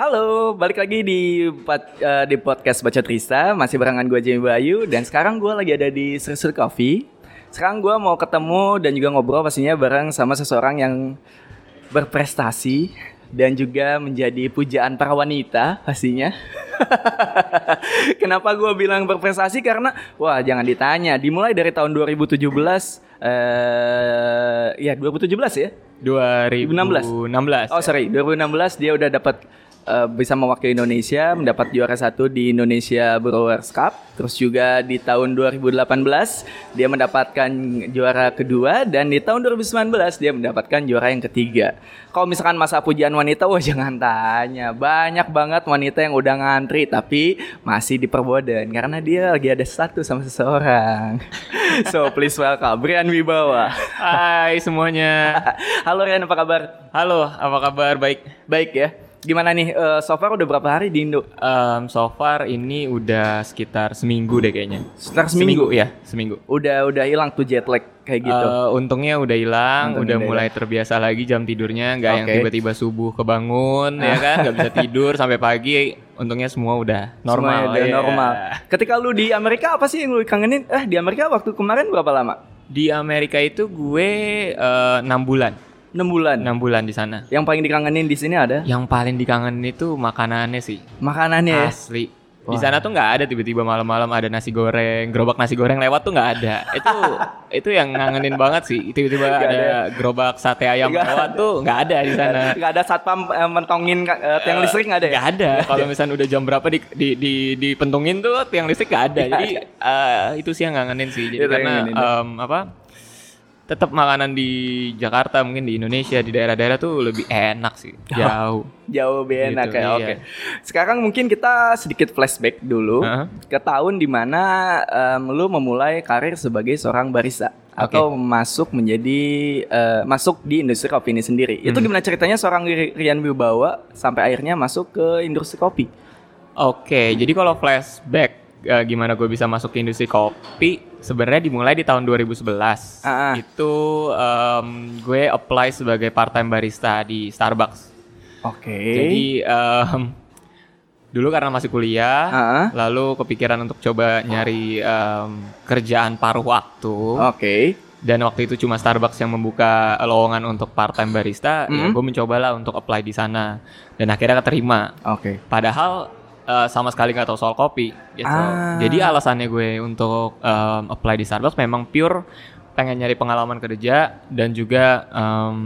Halo, balik lagi di eh, di podcast Baca Trista Masih barengan gue Jamie Bayu Dan sekarang gue lagi ada di Sri Coffee Sekarang gue mau ketemu dan juga ngobrol pastinya bareng sama seseorang yang berprestasi Dan juga menjadi pujaan para wanita pastinya Kenapa gue bilang berprestasi? Karena, wah jangan ditanya Dimulai dari tahun 2017 eh ya 2017 ya 2016. 16. Oh sorry, 2016 dia udah dapat eh, bisa mewakili Indonesia, mendapat juara satu di Indonesia Brewers Cup. Terus juga di tahun 2018 dia mendapatkan juara kedua dan di tahun 2019 dia mendapatkan juara yang ketiga. Kalau misalkan masa pujian wanita, wah jangan tanya, banyak banget wanita yang udah ngantri tapi masih diperboden karena dia lagi ada satu sama seseorang. so please welcome Brian Wibawa. Hai semuanya. Halo Rian, apa kabar? Halo, apa kabar? Baik. Baik ya. Gimana nih eh, so far udah berapa hari di Indo? Em, so far ini udah sekitar seminggu deh kayaknya. Sekitar seminggu. ya, seminggu. Udah udah hilang tuh jet lag kayak gitu. Eh, untungnya udah hilang, udah mulai terbiasa lagi jam tidurnya, nggak yang Oke. tiba-tiba subuh kebangun ya kan, nggak bisa tidur sampai pagi. Untungnya semua udah normal. Semuanya udah ya. normal. Ketika lu di Amerika apa sih yang lu kangenin? Eh di Amerika waktu kemarin berapa lama? Di Amerika itu gue eh, enam bulan, 6 bulan. enam bulan di sana. Yang paling dikangenin di sini ada Yang paling dikangenin itu makanannya sih. makanannya ya. Asli. Di Wah. sana tuh nggak ada tiba-tiba malam-malam ada nasi goreng, gerobak nasi goreng lewat tuh nggak ada. Itu itu yang ngangenin banget sih. Tiba-tiba Nggak ada, gerobak sate ayam Nggak lewat tuh nggak ada di sana. Gak ada satpam eh, mentongin eh, tiang listrik nggak ada ya? Nggak ada. Kalau misalnya udah jam berapa di di di dipentungin tuh tiang listrik nggak ada. Jadi eh, itu sih yang ngangenin sih. Jadi Itu karena em, apa? Tetap makanan di Jakarta mungkin di Indonesia di daerah-daerah tuh lebih enak sih. Jauh. Jauh lebih enak Gitu, ya. iya. Oke. Sekarang mungkin kita sedikit flashback dulu Heeh. ke tahun di mana em, lu memulai karir sebagai seorang barista Oke. atau masuk menjadi eh, masuk di industri kopi ini sendiri. Itu Hmm. gimana ceritanya seorang Ri- Rian Wibawa sampai akhirnya masuk ke industri kopi? Oke, jadi kalau flashback eh, gimana gue bisa masuk ke industri kopi, sebenarnya dimulai di tahun 2011. Ah, ah. Itu em, gue apply sebagai part-time barista di Starbucks. Oke. Jadi em, dulu karena masih kuliah, Ah, ah. lalu kepikiran untuk coba nyari em, kerjaan paruh waktu. Oke. Dan waktu itu cuma Starbucks yang membuka lowongan untuk part-time barista, ya Hmm. gue mencobalah untuk apply di sana. Dan akhirnya keterima. Oke. Padahal eh, sama sekali nggak tahu soal kopi gitu. Ah. Jadi alasannya gue untuk em, apply di Starbucks memang pure pengen nyari pengalaman kerja dan juga em,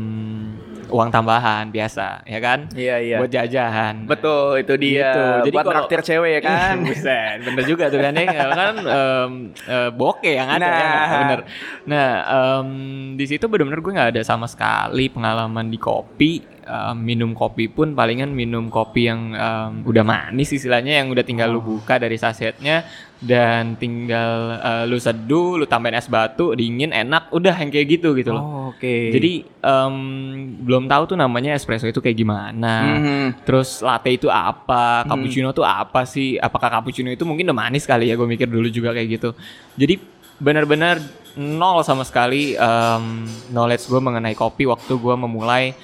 uang tambahan biasa, ya kan? Iya iya. Buat jajan. Betul itu dia. Gitu. Jadi Buat kalau- traktir cewek ya kan. Buset, bener juga tuh kan ya kan em, eh, bokeh yang ada ya nggak? Nah. bener. Nah em, di situ bener-bener gue nggak ada sama sekali pengalaman di kopi. Em, minum kopi pun palingan minum kopi yang em, udah manis istilahnya yang udah tinggal lu buka dari sasetnya dan tinggal eh, lu seduh, lu tambahin es batu, dingin, enak, udah yang kayak gitu gitu loh. Oh, Oke. Jadi em, belum tahu tuh namanya espresso itu kayak gimana. Mhm. Terus latte itu apa? Cappuccino tuh apa sih? Apakah cappuccino itu mungkin udah manis kali ya? Gue mikir dulu juga kayak gitu. Jadi benar-benar nol sama sekali em, knowledge gue mengenai kopi waktu gue memulai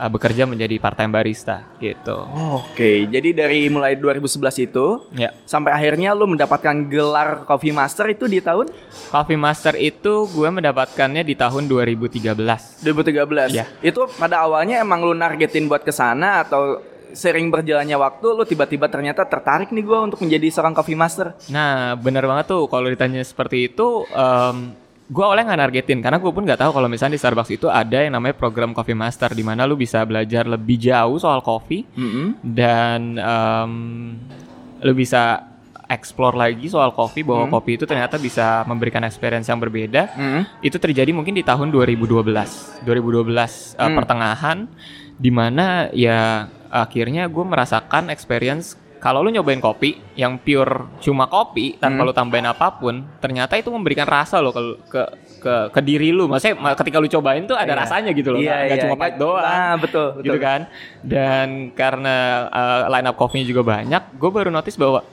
eh, bekerja menjadi part-time barista gitu. Oke, jadi dari mulai 2011 itu Ya, sampai akhirnya lu mendapatkan gelar Coffee Master itu di tahun Coffee Master itu gue mendapatkannya di tahun 2013. 2013. Iya. Itu pada awalnya emang lu nargetin buat ke sana atau sering berjalannya waktu lu tiba-tiba ternyata tertarik nih gua untuk menjadi seorang Coffee Master. Nah, benar banget tuh kalau ditanya seperti itu, em, gue awalnya nggak nargetin karena gue pun nggak tahu kalau misalnya di Starbucks itu ada yang namanya program Coffee Master di mana lu bisa belajar lebih jauh soal kopi Mhm. dan em, lu bisa explore lagi soal kopi bahwa kopi itu ternyata bisa memberikan experience yang berbeda. Mhm. Itu terjadi mungkin di tahun 2012, 2012 eh, Hmm. pertengahan, di mana ya akhirnya gue merasakan experience kalau lu nyobain kopi yang pure cuma kopi tanpa Hmm. lu tambahin apa pun, ternyata itu memberikan rasa loh ke ke ke, ke diri lu. Maksudnya ma- ketika lu cobain tuh ada Iya. rasanya gitu loh, Iya, nggak iya. cuma pahit doang. Nah, betul, betul. Gitu kan. Dan karena uh, line up kopinya juga banyak, gue baru notice bahwa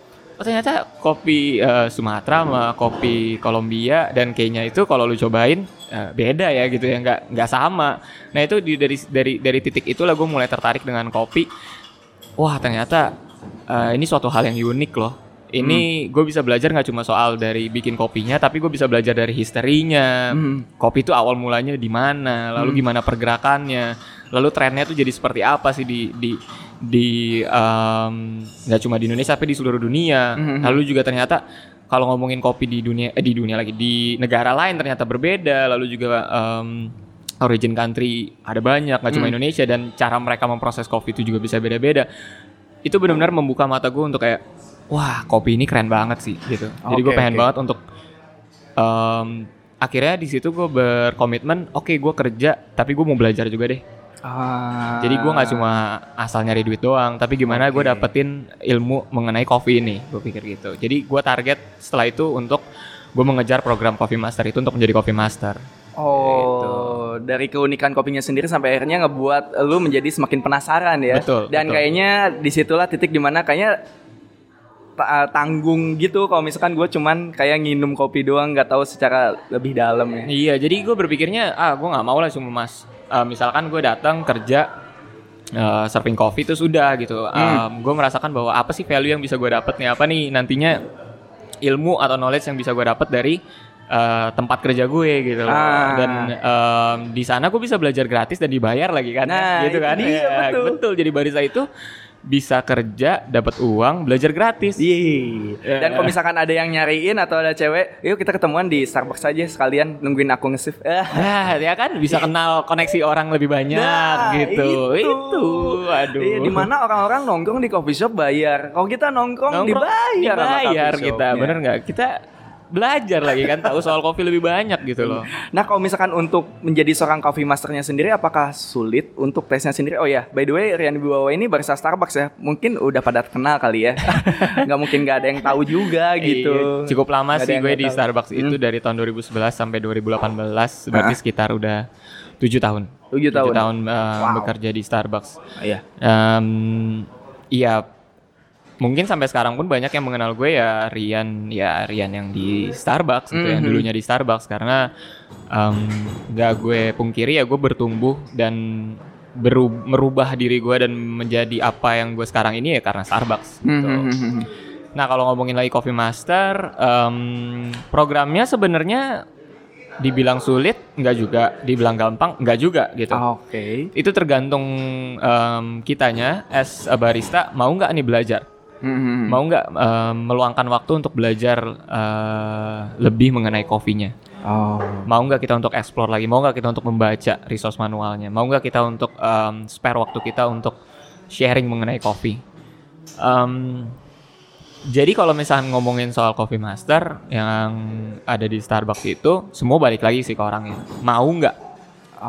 oh ternyata kopi uh, Sumatera sama kopi Kolombia dan Kenya itu kalau lu cobain uh, beda ya gitu ya nggak nggak sama nah itu di, dari dari dari titik itulah gue mulai tertarik dengan kopi wah ternyata uh, ini suatu hal yang unik loh. Ini gue bisa belajar nggak cuma soal dari bikin kopinya, tapi gue bisa belajar dari historinya. Hmm. Kopi itu awal mulanya di mana, lalu gimana pergerakannya, lalu trennya tuh jadi seperti apa sih di di di nggak cuma di Indonesia tapi di seluruh dunia. Mhm. Lalu juga ternyata kalau ngomongin kopi di dunia eh di dunia lagi di negara lain ternyata berbeda. Lalu juga em, origin country ada banyak nggak cuma Hmm. Indonesia dan cara mereka memproses kopi itu juga bisa beda-beda. Itu benar-benar membuka mata gue untuk kayak wah kopi ini keren banget sih gitu. Jadi gue Oke, pengen oke. banget untuk em, akhirnya di situ gue berkomitmen oke gue kerja tapi gue mau belajar juga deh. Ah. Jadi gue nggak cuma asal nyari duit doang, tapi gimana gue Oke. dapetin ilmu mengenai kopi ini, gue pikir gitu. Jadi gue target setelah itu untuk gue mengejar program Coffee Master itu untuk menjadi Coffee Master. Oh, dari keunikan kopinya sendiri sampai akhirnya ngebuat lu menjadi semakin penasaran ya. Betul, Dan betul. kayaknya di situlah titik di mana kayaknya ta- tanggung gitu kalau misalkan gue cuman kayak nginum kopi doang nggak tahu secara lebih dalam ya. Iya, jadi gue berpikirnya ah gue nggak mau lah cuma mas. Eh, misalkan gue datang kerja eh, serving coffee itu sudah gitu. gue merasakan bahwa apa sih value yang bisa gue dapet nih? Apa nih nantinya ilmu atau knowledge yang bisa gue dapet dari eh, tempat kerja gue gitu loh. Ah. Dan em, di sana gue bisa belajar gratis dan dibayar lagi kan? Nah, gitu itu kan? dia, Ya, betul. Jadi barista itu bisa kerja, dapat uang, belajar gratis. Iya. Ya. Dan kalau misalkan ada yang nyariin atau ada cewek, yuk kita ketemuan di Starbucks aja sekalian nungguin aku nge-shift. Ah. Nah, ya kan bisa kenal koneksi orang lebih banyak Nah, gitu. itu. Itu, aduh. Iya, di mana orang-orang nongkrong di coffee shop bayar. Kalau kita nongkrong, Nongkrong, dibayar, dibayar kita, shopnya. bener nggak? Kita belajar lagi kan tahu soal kopi lebih banyak gitu loh. Nah, kalau misalkan untuk menjadi seorang coffee masternya sendiri, apakah sulit untuk tesnya sendiri? Oh ya, by the way, Rian Wibawa ini barista Starbucks ya. Mungkin udah pada kenal kali ya. Nggak mungkin nggak ada yang tahu juga gitu. Iya, cukup lama ada sih gue di tahu. Hmm. Starbucks itu dari tahun 2011 sampai 2018, berarti sekitar udah tujuh tahun. Tujuh tahun. uh, Wow. bekerja di Starbucks. Iya. Em, iya mungkin sampai sekarang pun banyak yang mengenal gue ya Rian ya Rian yang di Starbucks gitu yang Mhm. dulunya di Starbucks karena nggak gue pungkiri ya gue bertumbuh dan beru- merubah diri gue dan menjadi apa yang gue sekarang ini ya karena Starbucks gitu. Hmm. Nah kalau ngomongin lagi Coffee Master, em, programnya sebenarnya dibilang sulit nggak juga, dibilang gampang nggak juga gitu. Oke. Itu tergantung em, kitanya as a barista mau nggak nih belajar, Hmm. mau nggak em, meluangkan waktu untuk belajar eh, lebih mengenai kopinya, Oh. mau nggak kita untuk explore lagi, mau nggak kita untuk membaca resource manualnya, mau nggak kita untuk em, spare waktu kita untuk sharing mengenai kopi. Em, jadi kalau misalnya ngomongin soal coffee master yang ada di Starbucks itu, semua balik lagi sih ke orangnya. Mau nggak?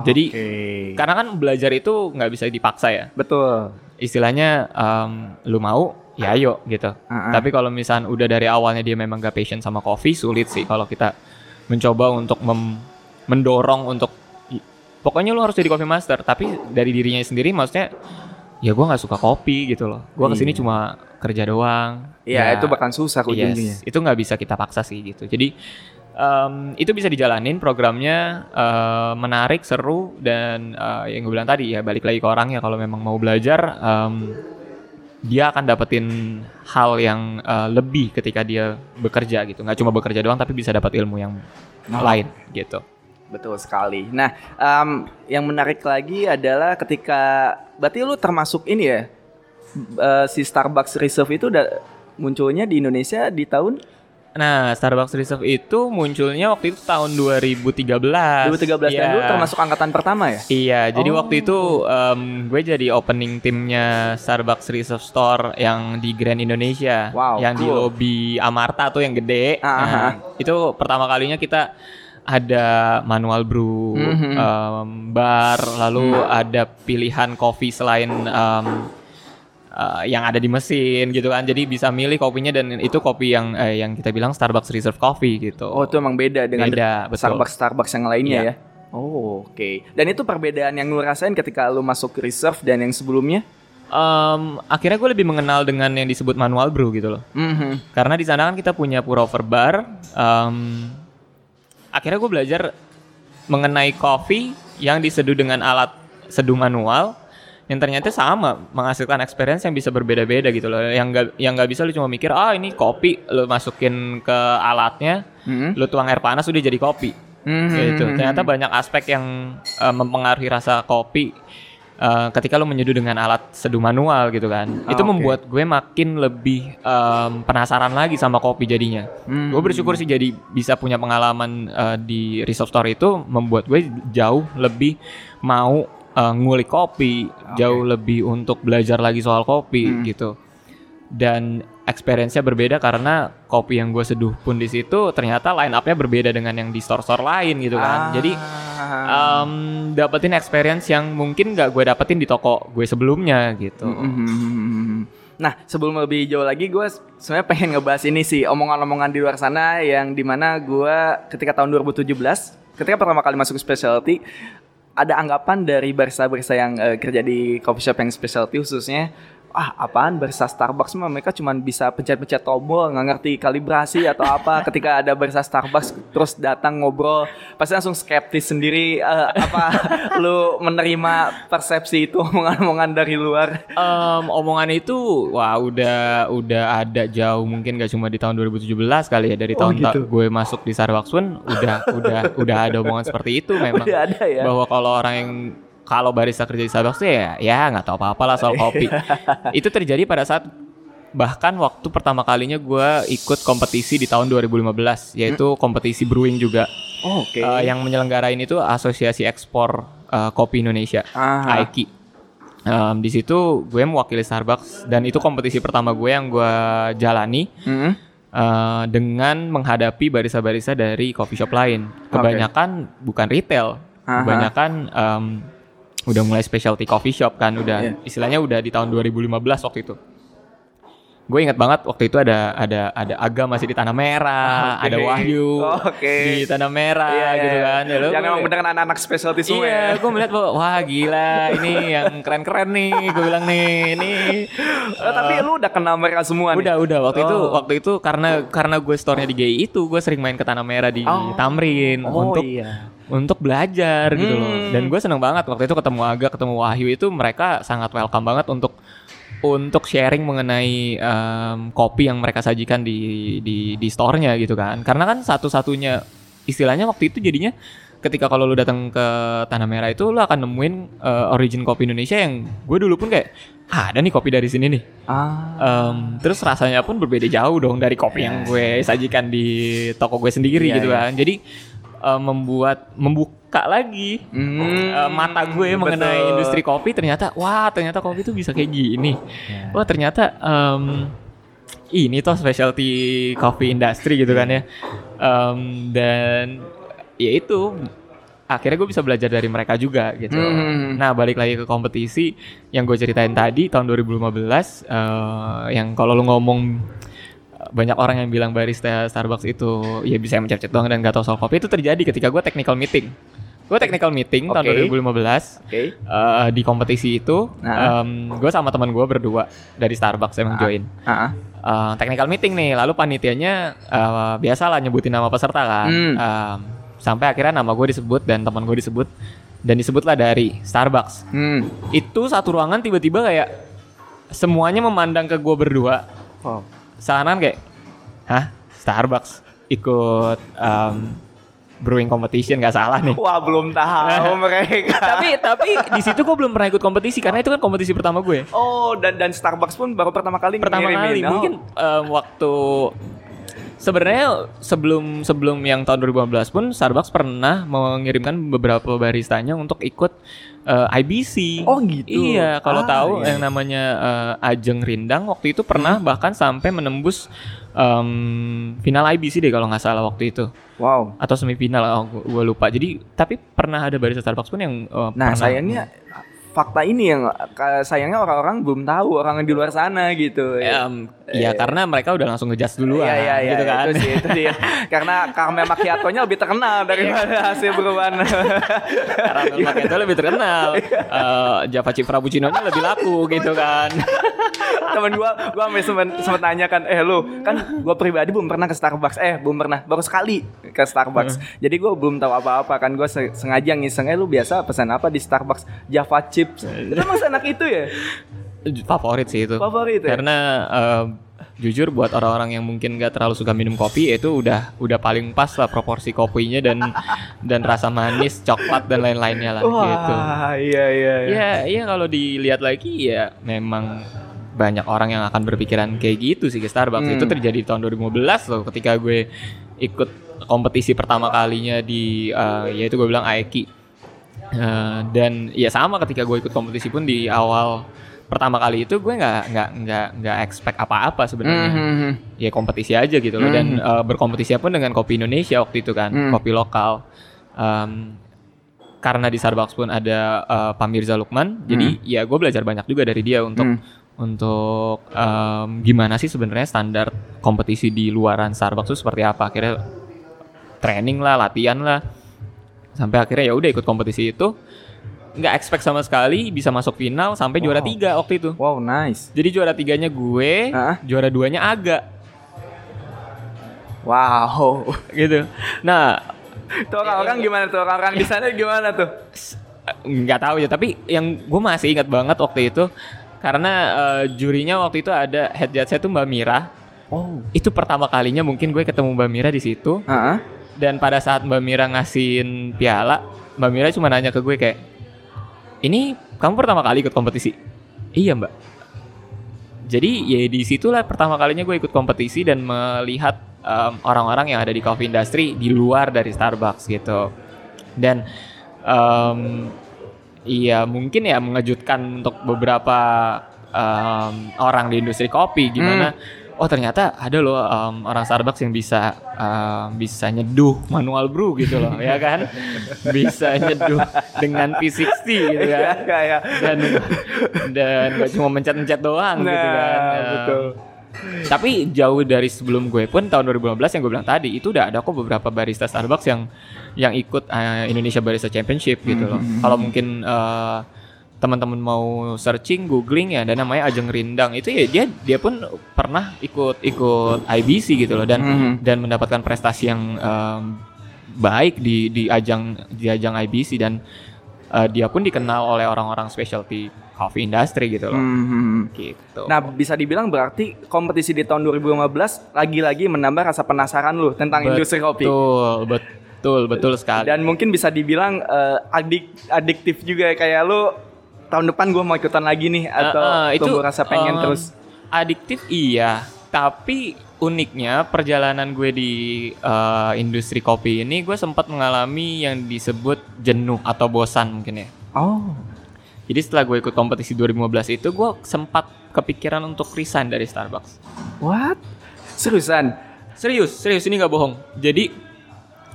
Jadi, Oke. Karena kan belajar itu nggak bisa dipaksa ya. betul. Istilahnya em, lu mau, ya ayo gitu. Ah. Tapi kalau misalnya udah dari awalnya dia memang gak passion sama kopi, sulit sih kalau kita mencoba untuk mem- mendorong untuk "I- pokoknya lu harus jadi coffee master. Tapi dari dirinya sendiri maksudnya ya gua nggak suka kopi gitu loh. Gua ke sini Iya. cuma kerja doang. Iya, Ya, itu bakal susah ujungnya. Yes, itu nggak bisa kita paksa sih gitu. Jadi em, itu bisa dijalanin programnya eh, menarik, seru dan eh, yang gue bilang tadi ya balik lagi ke orangnya kalau memang mau belajar em, dia akan dapetin hal yang eh, lebih ketika dia bekerja gitu. Nggak cuma bekerja doang tapi bisa dapat ilmu yang Oh. lain gitu. Betul sekali. Nah, em, yang menarik lagi adalah ketika berarti lu termasuk ini ya eh, si Starbucks Reserve itu udah munculnya di Indonesia di tahun Nah, Starbucks Reserve itu munculnya waktu itu tahun 2013. 2013 dan Iya. lu termasuk angkatan pertama ya? Iya, jadi Oh. waktu itu em, gue jadi opening timnya Starbucks Reserve Store yang di Grand Indonesia, Wow, yang di cool. lobi Amarta tuh yang gede. Ah, ah, Nah, Itu pertama kalinya kita ada manual brew, Mhm. em, bar, lalu ada pilihan kopi selain em, eh, yang ada di mesin gitu kan. Jadi bisa milih kopinya dan itu kopi yang eh, yang kita bilang Starbucks Reserve Coffee gitu. Oh, itu emang beda dengan Beda, betul. Starbucks Starbucks yang lainnya Iya. ya. Oh, oke. Dan itu perbedaan yang lu rasain ketika lu masuk Reserve dan yang sebelumnya? Em, akhirnya gue lebih mengenal dengan yang disebut manual brew gitu loh. Mhm. Karena di sana kan kita punya pour over bar. em, akhirnya gue belajar mengenai kopi yang diseduh dengan alat seduh manual yang ternyata sama menghasilkan experience yang bisa berbeda-beda gitu loh yang nggak yang nggak bisa lu cuma mikir ah ini kopi lu masukin ke alatnya Hmm. lu tuang air panas udah jadi kopi Hmm. gitu ternyata banyak aspek yang eh, mempengaruhi rasa kopi eh, ketika lu menyeduh dengan alat seduh manual gitu kan Ah, itu oke. membuat gue makin lebih em, penasaran lagi sama kopi jadinya Hmm. gue bersyukur sih jadi bisa punya pengalaman eh, di Resource Store itu membuat gue jauh lebih mau eh, ngulik kopi jauh lebih untuk belajar lagi soal kopi Hmm. gitu dan experience-nya berbeda karena kopi yang gue seduh pun di situ ternyata line up-nya berbeda dengan yang di store-store lain gitu kan. Ah. Jadi um, dapetin experience yang mungkin gak gue dapetin di toko gue sebelumnya gitu. Mhm. Nah, sebelum lebih jauh lagi, gue sebenarnya pengen ngebahas ini sih omongan-omongan di luar sana yang di mana gue ketika tahun 2017, ketika pertama kali masuk specialty, ada anggapan dari barista-barista yang eh, kerja di coffee shop yang specialty khususnya, ah apaan barista Starbucks mah mereka cuma bisa pencet-pencet tombol nggak ngerti kalibrasi atau apa ketika ada barista Starbucks terus datang ngobrol pasti langsung skeptis sendiri eh, apa lu menerima persepsi itu omongan-omongan dari luar Um, omongan itu wah udah udah ada jauh mungkin gak cuma di tahun 2017 kali ya dari Oh, tahun ta- gitu. gue masuk di Starbucks pun udah udah udah ada omongan seperti itu memang Udah ada ya? bahwa kalau orang yang kalau barista kerja di Starbucks tuh ya ya nggak tahu apa-apa lah soal kopi itu terjadi pada saat bahkan waktu pertama kalinya gue ikut kompetisi di tahun 2015 yaitu kompetisi brewing juga Oh, Oke. Eh, yang menyelenggarain itu Asosiasi Ekspor eh, Kopi Indonesia Aha. AIKI Em, di situ gue mewakili Starbucks dan itu kompetisi pertama gue yang gue jalani Mm-mm. eh, dengan menghadapi barista-barista dari coffee shop lain. Kebanyakan bukan retail, Aha. kebanyakan em, udah mulai specialty coffee shop kan, udah Iya. istilahnya udah di tahun 2015 waktu itu. Gue ingat banget waktu itu ada ada ada Aga masih di Tanah Merah, Oke. ada Wahyu Oke. di Tanah Merah Iya, gitu iya. kan. Ya, lo- Yang emang beneran anak-anak specialty semua Iya, ya. gue melihat bahwa wah gila ini yang keren-keren nih, gue bilang nih, ini Eh, tapi lu udah kenal mereka semua nih? udah udah waktu itu Oh. waktu itu karena karena gue store-nya di GI itu, gue sering main ke Tanah Merah di Oh. Tamrin Oh untuk iya. Untuk belajar gitu loh. Hmm. Dan gue seneng banget waktu itu ketemu Aga, ketemu Wahyu itu mereka sangat welcome banget untuk untuk sharing mengenai em, kopi yang mereka sajikan di di di store-nya gitu kan. Karena kan satu-satunya istilahnya waktu itu jadinya ketika kalau lu datang ke Tanah Merah itu lu akan nemuin eh, origin kopi Indonesia yang gue dulu pun kayak "Ah, ada nih kopi dari sini nih. Ah. Em, terus rasanya pun berbeda jauh dong dari kopi yang gue sajikan di toko gue sendiri Iya, gitu iya. kan. Jadi em, membuat membuka lagi Hmm, eh, mata gue mengenai betul. industri kopi ternyata wah ternyata kopi itu bisa kayak gini. Iya. Wah ternyata em, ini toh specialty coffee industry gitu kan ya. Em, dan ya itu akhirnya gue bisa belajar dari mereka juga gitu. Hmm. Nah balik lagi ke kompetisi yang gue ceritain tadi tahun 2015 eh, yang kalau lu ngomong banyak orang yang bilang barista Starbucks itu ya bisa mencet doang dan gak tahu soal kopi itu terjadi ketika gue technical meeting. Gue technical meeting tahun Oke. 2015 Oke. eh, di kompetisi itu Nah. gue sama teman gue berdua dari Starbucks emang join Ah. Eh, technical meeting nih lalu panitianya eh, biasalah nyebutin nama peserta kan Hmm. Em, sampai akhirnya nama gue disebut dan teman gue disebut dan disebutlah dari Starbucks Hmm. itu satu ruangan tiba-tiba kayak semuanya memandang ke gue berdua Wow. Seakan kayak hah Starbucks ikut em, brewing competition nggak salah nih Wah, belum tahu mereka. tapi tapi di situ gue belum pernah ikut kompetisi karena itu kan kompetisi pertama gue Oh, dan dan Starbucks pun baru pertama kali pertama ngirimin. kali Oh. mungkin em, waktu sebenarnya sebelum sebelum yang tahun 2015 pun Starbucks pernah mengirimkan beberapa baristanya untuk ikut eh, IBC. Oh, gitu. Iya, kalau Ah, tahu iya. yang namanya eh, Ajeng Rindang waktu itu pernah bahkan sampai menembus em, final IBC deh kalau nggak salah waktu itu Wow. atau semifinal oh, gue lupa. Jadi tapi pernah ada barista Starbucks pun yang eh, Nah, pernah- sayangnya fakta ini yang sayangnya orang-orang belum tahu orang di luar sana gitu. Em, ya karena mereka udah langsung ngejudge duluan Iya iya iya gitu kan. itu sih itu dia. Karena caramel macchiato-nya lebih terkenal daripada hasil beruan. Caramel macchiato lebih terkenal. Eh, Java chip frappuccino-nya lebih laku gitu kan. Temen gua gua sampai sempet, sempet nanya kan, "Eh lu, kan gua pribadi belum pernah ke Starbucks. Eh, belum pernah. Baru sekali ke Starbucks. Jadi gua belum tahu apa-apa kan gua se- sengaja ngiseng, "Eh lu biasa pesan apa di Starbucks? Java chip chips. Itu emang anak itu ya? Favorit sih itu. Favorit ya? Karena eh, jujur buat orang-orang yang mungkin gak terlalu suka minum kopi itu udah udah paling pas lah proporsi kopinya dan dan rasa manis, coklat dan lain-lainnya lah gitu. Wah, iya iya iya. Ya, iya kalau dilihat lagi ya memang banyak orang yang akan berpikiran kayak gitu sih ke Starbucks. Hmm. Itu terjadi di tahun 2015 loh ketika gue ikut kompetisi pertama kalinya di eh, yaitu gue bilang Aeki. Eh, dan ya sama ketika gue ikut kompetisi pun di awal pertama kali itu gue nggak nggak nggak nggak expect apa-apa sebenarnya. Mhm. ya kompetisi aja gitu loh. Dan eh, berkompetisi pun dengan kopi Indonesia waktu itu kan Hmm. kopi lokal. Em, karena di Starbucks pun ada eh, Pak Mirza Lukman. Jadi ya gue belajar banyak juga dari dia untuk Hmm. untuk em, gimana sih sebenarnya standar kompetisi di luaran Starbucks itu seperti apa. Akhirnya training lah latihan lah sampai akhirnya ya udah ikut kompetisi itu nggak expect sama sekali bisa masuk final sampai juara Wow. tiga waktu itu Wow, nice. jadi juara tiganya gue Hah? juara duanya agak Wow. gitu. Nah, Tuh orang-orang gimana tuh? Orang-orang di sana gimana tuh? nggak tahu ya, tapi yang gue masih ingat banget waktu itu karena eh, jurinya waktu itu ada head judge saya tuh Mbak Mira. Oh. Itu pertama kalinya mungkin gue ketemu Mbak Mira di situ Heeh. Dan pada saat Mbak Mira ngasihin piala, Mbak Mira cuma nanya ke gue kayak, "Ini kamu pertama kali ikut kompetisi?" "Iya, Mbak." Jadi ya di situlah pertama kalinya gue ikut kompetisi dan melihat em, orang-orang yang ada di coffee industry di luar dari Starbucks gitu. Dan em, iya mungkin ya mengejutkan untuk beberapa em, orang di industri kopi gimana. Oh ternyata ada loh em, orang Starbucks yang bisa em, bisa nyeduh manual brew gitu loh ya kan bisa nyeduh dengan P60 gitu kan Iya, iya. dan dan gak cuma mencet-mencet doang gitu kan Nah, Em, betul. tapi jauh dari sebelum gue pun tahun 2015 yang gue bilang tadi itu udah ada kok beberapa barista Starbucks yang yang ikut eh, Indonesia Barista Championship gitu loh. Hmm. Kalau mungkin eh, teman-teman mau searching, googling ya ada namanya Ajeng Rindang itu ya dia dia pun pernah ikut ikut IBC gitu loh dan Mhm. dan mendapatkan prestasi yang em, baik di di ajang di ajang IBC dan eh, dia pun dikenal oleh orang-orang specialty coffee industry gitu loh. Mhm. Gitu. Nah, bisa dibilang berarti kompetisi di tahun 2015 lagi-lagi menambah rasa penasaran lu tentang industri kopi. Betul, betul, betul sekali. Dan mungkin bisa dibilang eh, adik adiktif juga ya, kayak lu tahun depan gua mau ikutan lagi nih atau Eh, eh, tumbuh rasa pengen em, terus. Adiktif iya, tapi uniknya perjalanan gue di eh, industri kopi ini gue sempat mengalami yang disebut jenuh atau bosan mungkin ya. Oh. Jadi setelah gue ikut kompetisi 2015 itu gue sempat kepikiran untuk resign dari Starbucks. What? Seriusan? Serius, serius ini nggak bohong. Jadi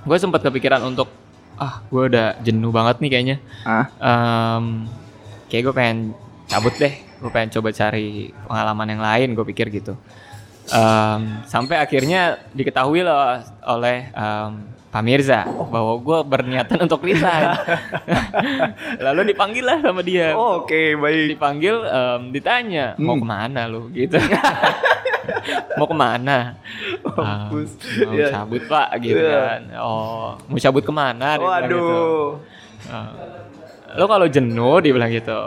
gue sempat kepikiran untuk ah gue udah jenuh banget nih kayaknya. Ah. Em, kayak gue pengen cabut deh gue pengen coba cari pengalaman yang lain gue pikir gitu Em, sampai akhirnya diketahui loh oleh em, Pak Mirza bahwa gue berniatan untuk resign lalu dipanggil lah sama dia Oh, Oke, baik. dipanggil em, ditanya mau Hmm. ke mana lu gitu mau ke mana. Em, mau Iya. cabut pak gitu Iya. kan oh mau cabut ke mana gitu. Waduh. Lo kalau jenuh dia bilang gitu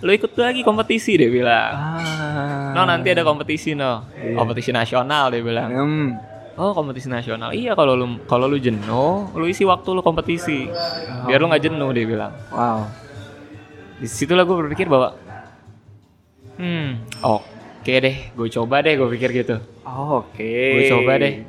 lo ikut lagi kompetisi dia bilang Ah. no nanti ada kompetisi no Iya. kompetisi nasional dia bilang Hmm. oh kompetisi nasional iya kalau lu kalau lu jenuh lu isi waktu lu kompetisi biar lu nggak jenuh dia bilang Wow. di situ lah gue berpikir bahwa hmm oke deh gue coba deh gue pikir gitu Oh, Oke. gue coba deh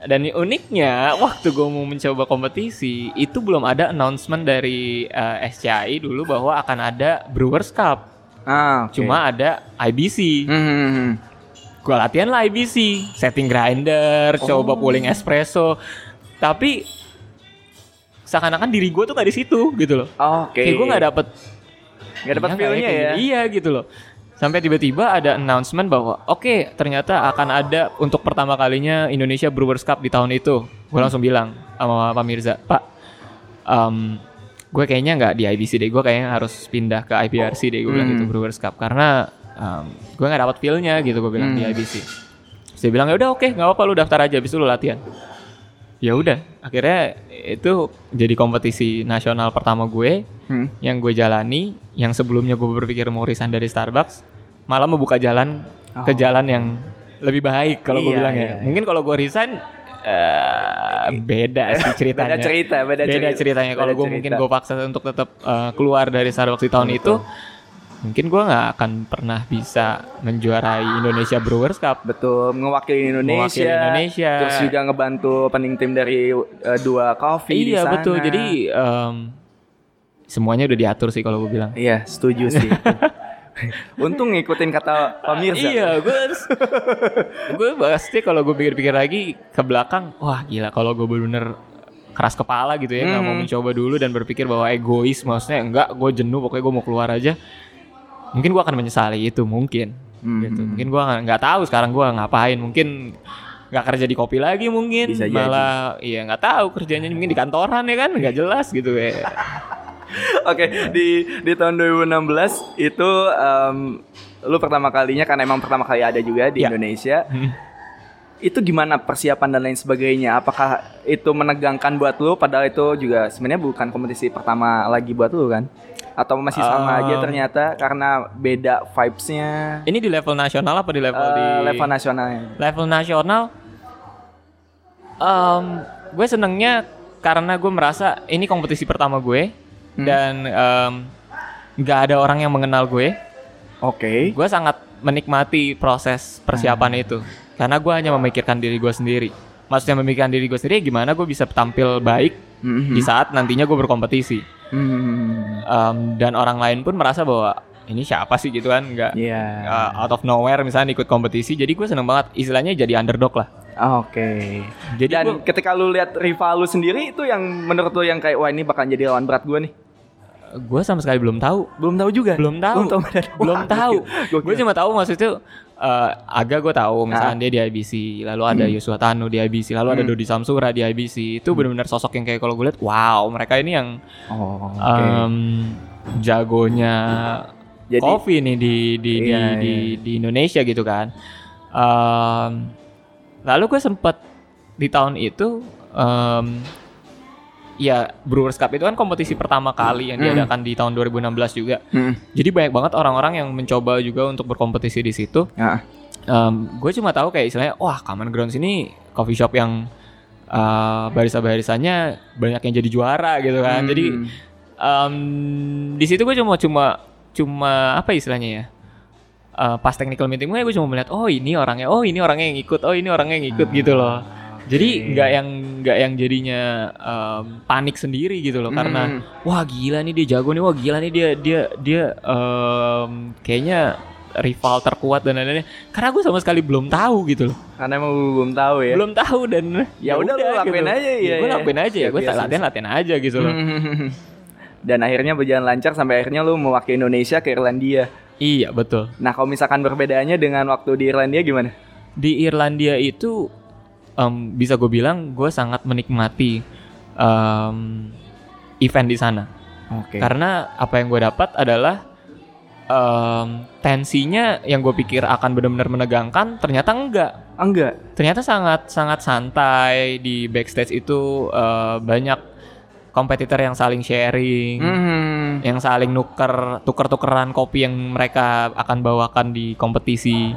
dan uniknya waktu gue mau mencoba kompetisi itu belum ada announcement dari eh, SCI dulu bahwa akan ada Brewers Cup Ah, oke. cuma ada IBC Hmm, hmm, hmm. gue latihan lah IBC setting grinder coba Oh. pulling espresso tapi seakan-akan diri gue tuh gak di situ gitu loh Oke. kayak gue nggak dapet Nggak dapat Iya feel-nya ya. Iya gitu loh. Sampai tiba-tiba ada announcement bahwa oke ternyata akan ada untuk pertama kalinya Indonesia Brewers Cup di tahun itu. Gue langsung bilang sama Pak Mirza, Pak, em, gue kayaknya nggak di IBC deh. Gue kayaknya harus pindah ke IPRC deh. Gue bilang Hmm. gitu Brewers Cup karena em, gue nggak dapat feel-nya gitu. Gue bilang di Hmm. IBC. Terus dia bilang ya udah oke nggak apa-apa lu daftar aja, habis itu lu latihan. ya udah akhirnya itu jadi kompetisi nasional pertama gue Hmm. yang gue jalani yang sebelumnya gue berpikir mau resign dari Starbucks malah membuka jalan ke Oh. jalan yang lebih baik kalau gue Iya, bilang iya, ya iya. mungkin kalau gue resign eh, beda sih ceritanya Beda cerita, beda, beda cerita. ceritanya kalau gue mungkin gue paksa untuk tetap eh, keluar dari Starbucks di tahun itu mungkin gue nggak akan pernah bisa menjuarai Indonesia Brewers Cup Betul, mewakili Indonesia. Mewakili Indonesia. Terus juga ngebantu opening tim dari eh, dua coffee di iya sana. betul jadi em, semuanya udah diatur sih kalau gue bilang Iya, setuju sih. Untung ngikutin kata Pak Mirza. Iya, gue gue pasti kalau gue pikir-pikir lagi ke belakang, wah gila kalau gue bener-bener keras kepala gitu ya, nggak mau Hmm. mencoba dulu dan berpikir bahwa egois, maksudnya enggak, gue jenuh, pokoknya gue mau keluar aja. Mungkin gue akan menyesali itu, mungkin. Hmm. Gitu. Mungkin gue nggak tahu sekarang gue ngapain, mungkin nggak kerja di kopi lagi mungkin, Bisa jadi. malah iya nggak tahu kerjanya mungkin di kantoran ya kan, nggak jelas gitu ya. Oke, di di tahun 2016 itu em, lu pertama kalinya karena emang pertama kali ada juga di Ya. Indonesia. Hmm. Itu gimana persiapan dan lain sebagainya? Apakah itu menegangkan buat lu padahal itu juga sebenarnya bukan kompetisi pertama lagi buat lu kan? Atau masih sama aja Um, ternyata karena beda vibes-nya Ini di level nasional apa di level eh, di level nasionalnya? level nasional em, gue senengnya karena gue merasa ini kompetisi pertama gue Hmm. dan nggak ada orang yang mengenal gue Oke. gue sangat menikmati proses persiapan Hmm. itu karena gue hanya memikirkan diri gue sendiri maksudnya memikirkan diri gue sendiri gimana gue bisa tampil baik Mhm. di saat nantinya gue berkompetisi Mhm. Em, dan orang lain pun merasa bahwa ini siapa sih gitu kan nggak Iya. uh, out of nowhere misalnya ikut kompetisi jadi gue seneng banget istilahnya jadi underdog lah Oke. Jadi Dan gua- ketika lu lihat rival lu sendiri itu yang menurut lu yang kayak wah ini bakal jadi lawan berat gue nih. gue sama sekali belum tahu Belum tahu juga. belum tahu Belum tahu. Belum tahu gue cuma tahu maksudnya uh, agak gue tahu misalnya Ah. dia di IBC lalu ada Yosua Tanu di IBC lalu ada Hmm. Dodi Samsura di IBC itu benar-benar sosok yang kayak kalau gue lihat wow mereka ini yang Oh, oke. um, jagonya Jadi- kopi nih di di di, Iya, di, iya. di Indonesia gitu kan Um, lalu gue sempet di tahun itu um, ya Brewers Cup itu kan kompetisi pertama kali yang Hmm. diadakan di tahun 2016 juga Hmm. jadi banyak banget orang-orang yang mencoba juga untuk berkompetisi di situ. Ah. gue cuma tahu kayak istilahnya, wah Common Grounds ini coffee shop yang uh, barisa-barisanya banyak yang jadi juara gitu kan. Hmm. Jadi em, di situ gue cuma cuma cuma apa istilahnya ya? Uh, pas technical meeting gue, gue cuma melihat, oh ini orangnya, oh ini orangnya yang ikut, oh ini orangnya yang ikut gitu loh. Jadi Ah, oke. nggak yang nggak yang jadinya em, panik sendiri gitu loh, karena Hmm. wah gila nih dia jago nih wah gila nih dia dia dia em, kayaknya rival terkuat dan lain-lain karena gue sama sekali belum tahu gitu loh karena emang lu belum tahu ya. belum tahu dan Ya udah, lu lakuin aja, iya, gue iya. lakuin aja ya Ya, gue biasa latihan latihan aja gitu loh. Dan akhirnya berjalan lancar sampai akhirnya lu mewakili Indonesia ke Irlandia. Iya betul Nah, kalau misalkan berbedaannya dengan waktu di Irlandia gimana? di Irlandia itu em, bisa gue bilang gue sangat menikmati em, event di sana Oke. karena apa yang gue dapat adalah em, tensinya yang gue pikir akan benar-benar menegangkan ternyata enggak enggak. ternyata sangat sangat santai di backstage itu eh, banyak kompetitor yang saling sharing, Hmm. Yang saling nuker tuker-tukeran kopi yang mereka akan bawakan di kompetisi.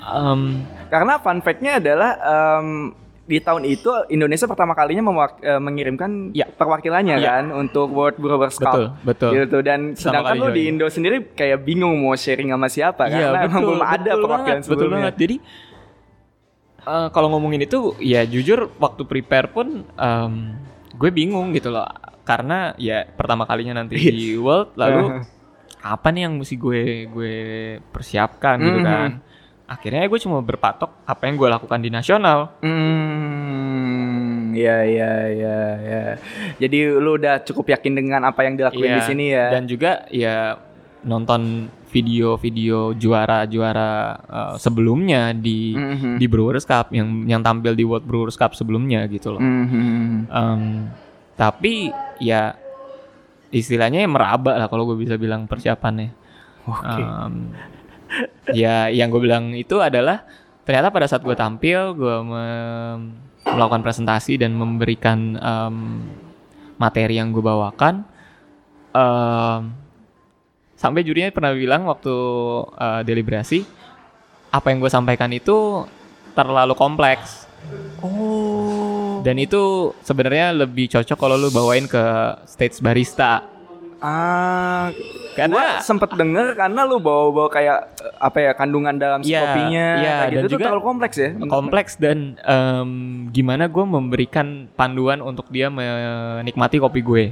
Em, Karena fun fact-nya adalah em, di tahun itu Indonesia pertama kalinya eh, mengirimkan Ya. perwakilannya Ya. kan untuk World Brewers Cup. betul, betul. Gitu dan sedangkan lu di. Indo sendiri kayak bingung mau sharing sama siapa Iya, karena emang belum ada betul perwakilan banget, betul sebelumnya. banget. Jadi eh, kalau ngomongin itu ya jujur waktu prepare pun em, gue bingung gitu loh karena ya pertama kalinya nanti Iya. di World lalu apa nih yang mesti gue gue persiapkan gitu Mhm. kan. Akhirnya gue cuma berpatok apa yang gue lakukan di nasional. Hmm, ya ya ya ya. Jadi lu udah cukup yakin dengan apa yang dilakuin Iya, di sini ya. Dan juga ya nonton video-video juara-juara uh, sebelumnya di Mhm. di Brewers Cup yang yang tampil di World Brewers Cup sebelumnya gitu loh. Mhm. Em, tapi ya istilahnya ya meraba lah kalau gue bisa bilang persiapannya. Oke. Em, ya yang gue bilang itu adalah ternyata pada saat gue tampil gue me- melakukan presentasi dan memberikan em, materi yang gue bawakan. em, sampai jurinya pernah bilang waktu eh, deliberasi apa yang gue sampaikan itu terlalu kompleks Oh. dan itu sebenarnya lebih cocok kalau lu bawain ke stage barista Ah, Karena- gua sempet denger karena lu bawa-bawa kayak eh, apa ya kandungan dalam si Iya, kopinya iya, kayak gitu dan tuh juga terlalu kompleks ya. kompleks dan em, gimana gue memberikan panduan untuk dia menikmati kopi gue.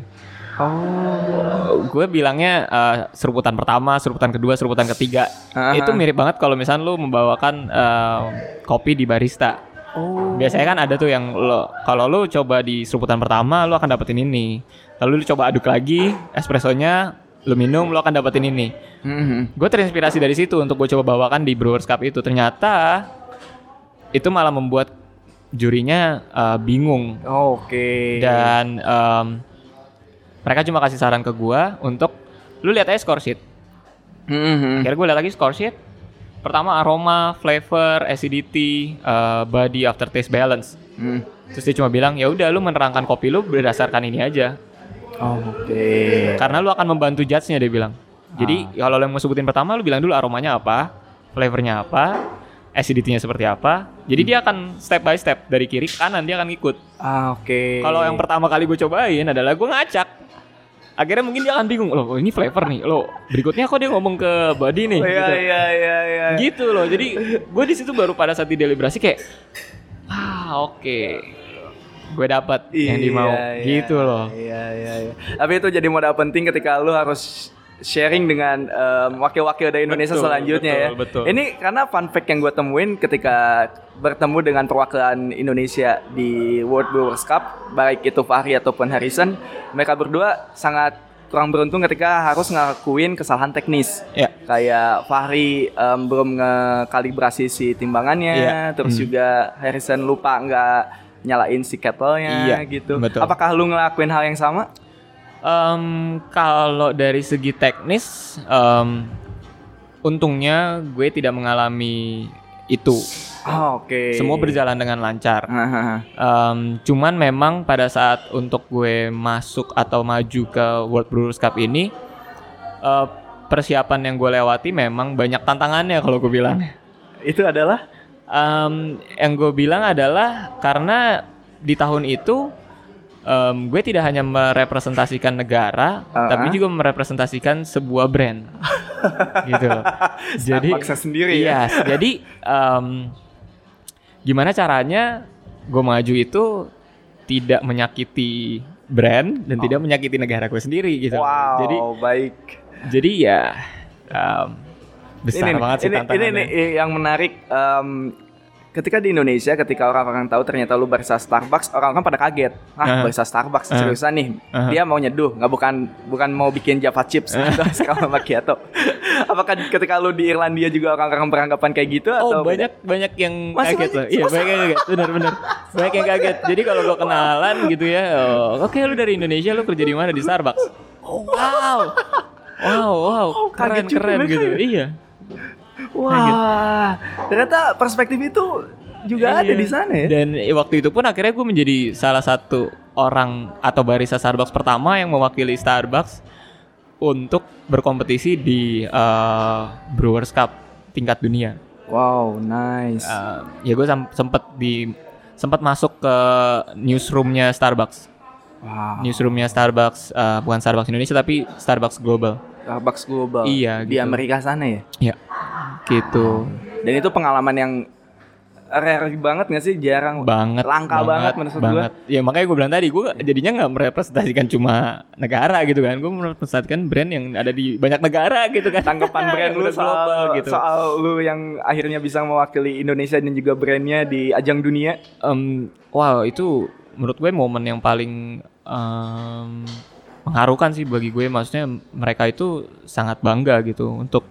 Oh. Gue bilangnya eh, seruputan pertama, seruputan kedua, seruputan ketiga. Aha. Itu mirip banget kalau misalnya lu membawakan em, kopi di barista. Oh. Biasanya kan ada tuh yang lo kalau lu coba di seruputan pertama lu akan dapetin ini. Lalu lu coba aduk lagi espressonya, lu minum lu akan dapetin ini. Mhm. Gue terinspirasi dari situ untuk gue coba bawakan di Brewers Cup itu. Ternyata itu malah membuat jurinya uh, bingung Oke. dan um, mereka cuma kasih saran ke gue untuk lu lihat aja score sheet. Mhm. Akhirnya gue lihat lagi score sheet. Pertama aroma, flavor, acidity, uh, body, aftertaste, balance. Mhm. Terus dia cuma bilang ya udah lu menerangkan kopi lu berdasarkan ini aja. Oh, Oke. Karena lu akan membantu judge-nya dia bilang. Jadi kalau lu yang mau sebutin pertama lu bilang dulu aromanya apa, flavornya apa, acidity-nya seperti apa. Jadi dia akan step by step dari kiri ke kanan dia akan ngikut. Ah, oke. Kalau yang pertama kali gue cobain adalah gue ngacak. Akhirnya mungkin dia akan bingung loh, oh, ini flavor nih. Loh, berikutnya kok dia ngomong ke body nih. Oh, Iya, gitu. iya, iya, iya. Gitu loh. Jadi gue di situ baru pada saat di deliberasi kayak ah oke. Gue dapat yang dimau. Iya, gitu iya, loh. Iya, iya, iya. Tapi itu jadi modal penting ketika lu harus sharing dengan em, wakil-wakil dari Indonesia Betul, selanjutnya betul, ya. betul. Ini karena fun fact yang gue temuin ketika bertemu dengan perwakilan Indonesia di World Brewers Cup, baik itu Fahri ataupun Harrison, mereka berdua sangat kurang beruntung ketika harus ngakuin kesalahan teknis. Ya. Kayak Fahri em, belum ngekalibrasi si timbangannya, Iya. terus Hmm. juga Harrison lupa nggak nyalain si kettle-nya Iya, gitu. betul. Apakah lu ngelakuin hal yang sama? Em, kalau dari segi teknis, em, untungnya gue tidak mengalami itu. Oh, Oke. Semua berjalan dengan lancar. Em, cuman memang pada saat untuk gue masuk atau maju ke World Brewers Cup ini, eh, persiapan yang gue lewati memang banyak tantangannya kalau gue bilang. Itu adalah Em, yang gue bilang adalah karena di tahun itu em, gue tidak hanya merepresentasikan negara, Uh-uh. tapi juga merepresentasikan sebuah brand, gitu. Jadi sendiri ya. iya, jadi em, gimana caranya gue maju itu tidak menyakiti brand dan tidak menyakiti negara gue sendiri gitu. Oh. Wow, Jadi baik. jadi ya em, besar ini, banget sih ini, ini, tantangannya. ini yang menarik em, ketika di Indonesia ketika orang-orang tahu ternyata lu barista Starbucks orang-orang pada kaget ah Uh-huh. barista Starbucks Uh-huh. seriusan nih Uh-huh. dia mau nyeduh nggak bukan bukan mau bikin Java chips atau espresso macchiato apakah ketika lu di Irlandia juga orang-orang beranggapan kayak gitu Oh atau banyak banyak yang Masih kaget loh. Iya banyak yang kaget. Benar benar. Banyak yang kaget. Jadi kalau gua kenalan gitu ya, oh, oke lu dari Indonesia lu kerja di mana di Starbucks? Oh wow. Wow, wow, keren keren mereka gitu. ya. Iya. Wah ternyata perspektif itu juga ada Iya. di sana ya Dan eh, waktu itu pun akhirnya gue menjadi salah satu orang atau barista Starbucks pertama yang mewakili Starbucks untuk berkompetisi di eh, Brewers Cup tingkat dunia. wow nice Eh, ya gue sempet di sempat masuk ke newsroomnya Starbucks. wow Newsroomnya Starbucks eh, bukan Starbucks Indonesia tapi Starbucks Global. Starbucks global Iya, di gitu. Amerika sana ya Ya, gitu. dan itu pengalaman yang rare banget gak sih jarang Banget. langka banget, menurut gua. banget. Ya makanya gue bilang tadi, gue jadinya nggak merepresentasikan cuma negara gitu kan. Gue merepresentasikan brand yang ada di banyak negara gitu kan. tanggapan brand lu soal, global gitu. soal lu yang akhirnya bisa mewakili Indonesia dan juga brandnya di ajang dunia Em, wow, itu menurut gue momen yang paling em, mengharukan sih bagi gue. Maksudnya mereka itu sangat bangga gitu untuk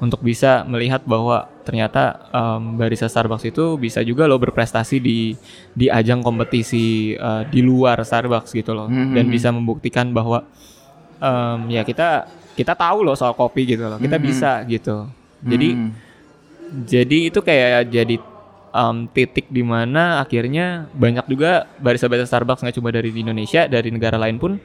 untuk bisa melihat bahwa ternyata em, barista Starbucks itu bisa juga lo berprestasi di di ajang kompetisi eh, di luar Starbucks gitu loh Mhm. dan bisa membuktikan bahwa em, ya kita kita tahu loh soal kopi gitu loh kita Mhm. bisa gitu jadi Hmm. jadi itu kayak jadi em, titik di mana akhirnya banyak juga barista-barista Starbucks nggak cuma dari Indonesia, dari negara lain pun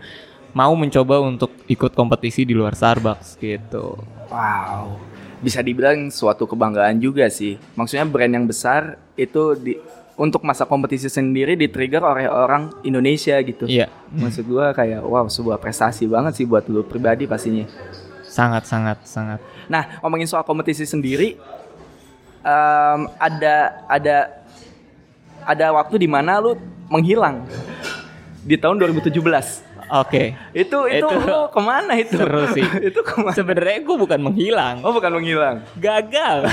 mau mencoba untuk ikut kompetisi di luar Starbucks gitu. Wow. Bisa dibilang suatu kebanggaan juga sih. Maksudnya brand yang besar itu di untuk masa kompetisi sendiri di-trigger oleh orang Indonesia gitu. Iya, Maksud gua kayak wow sebuah prestasi banget sih buat lu pribadi pastinya. sangat sangat sangat. Nah, ngomongin soal kompetisi sendiri, em, ada ada ada waktu di mana lu menghilang di tahun 2017. Oke. Itu itu, Itu lu ke mana itu? seru sih. itu ke mana? Sebenarnya gue bukan menghilang, Oh bukan menghilang. gagal.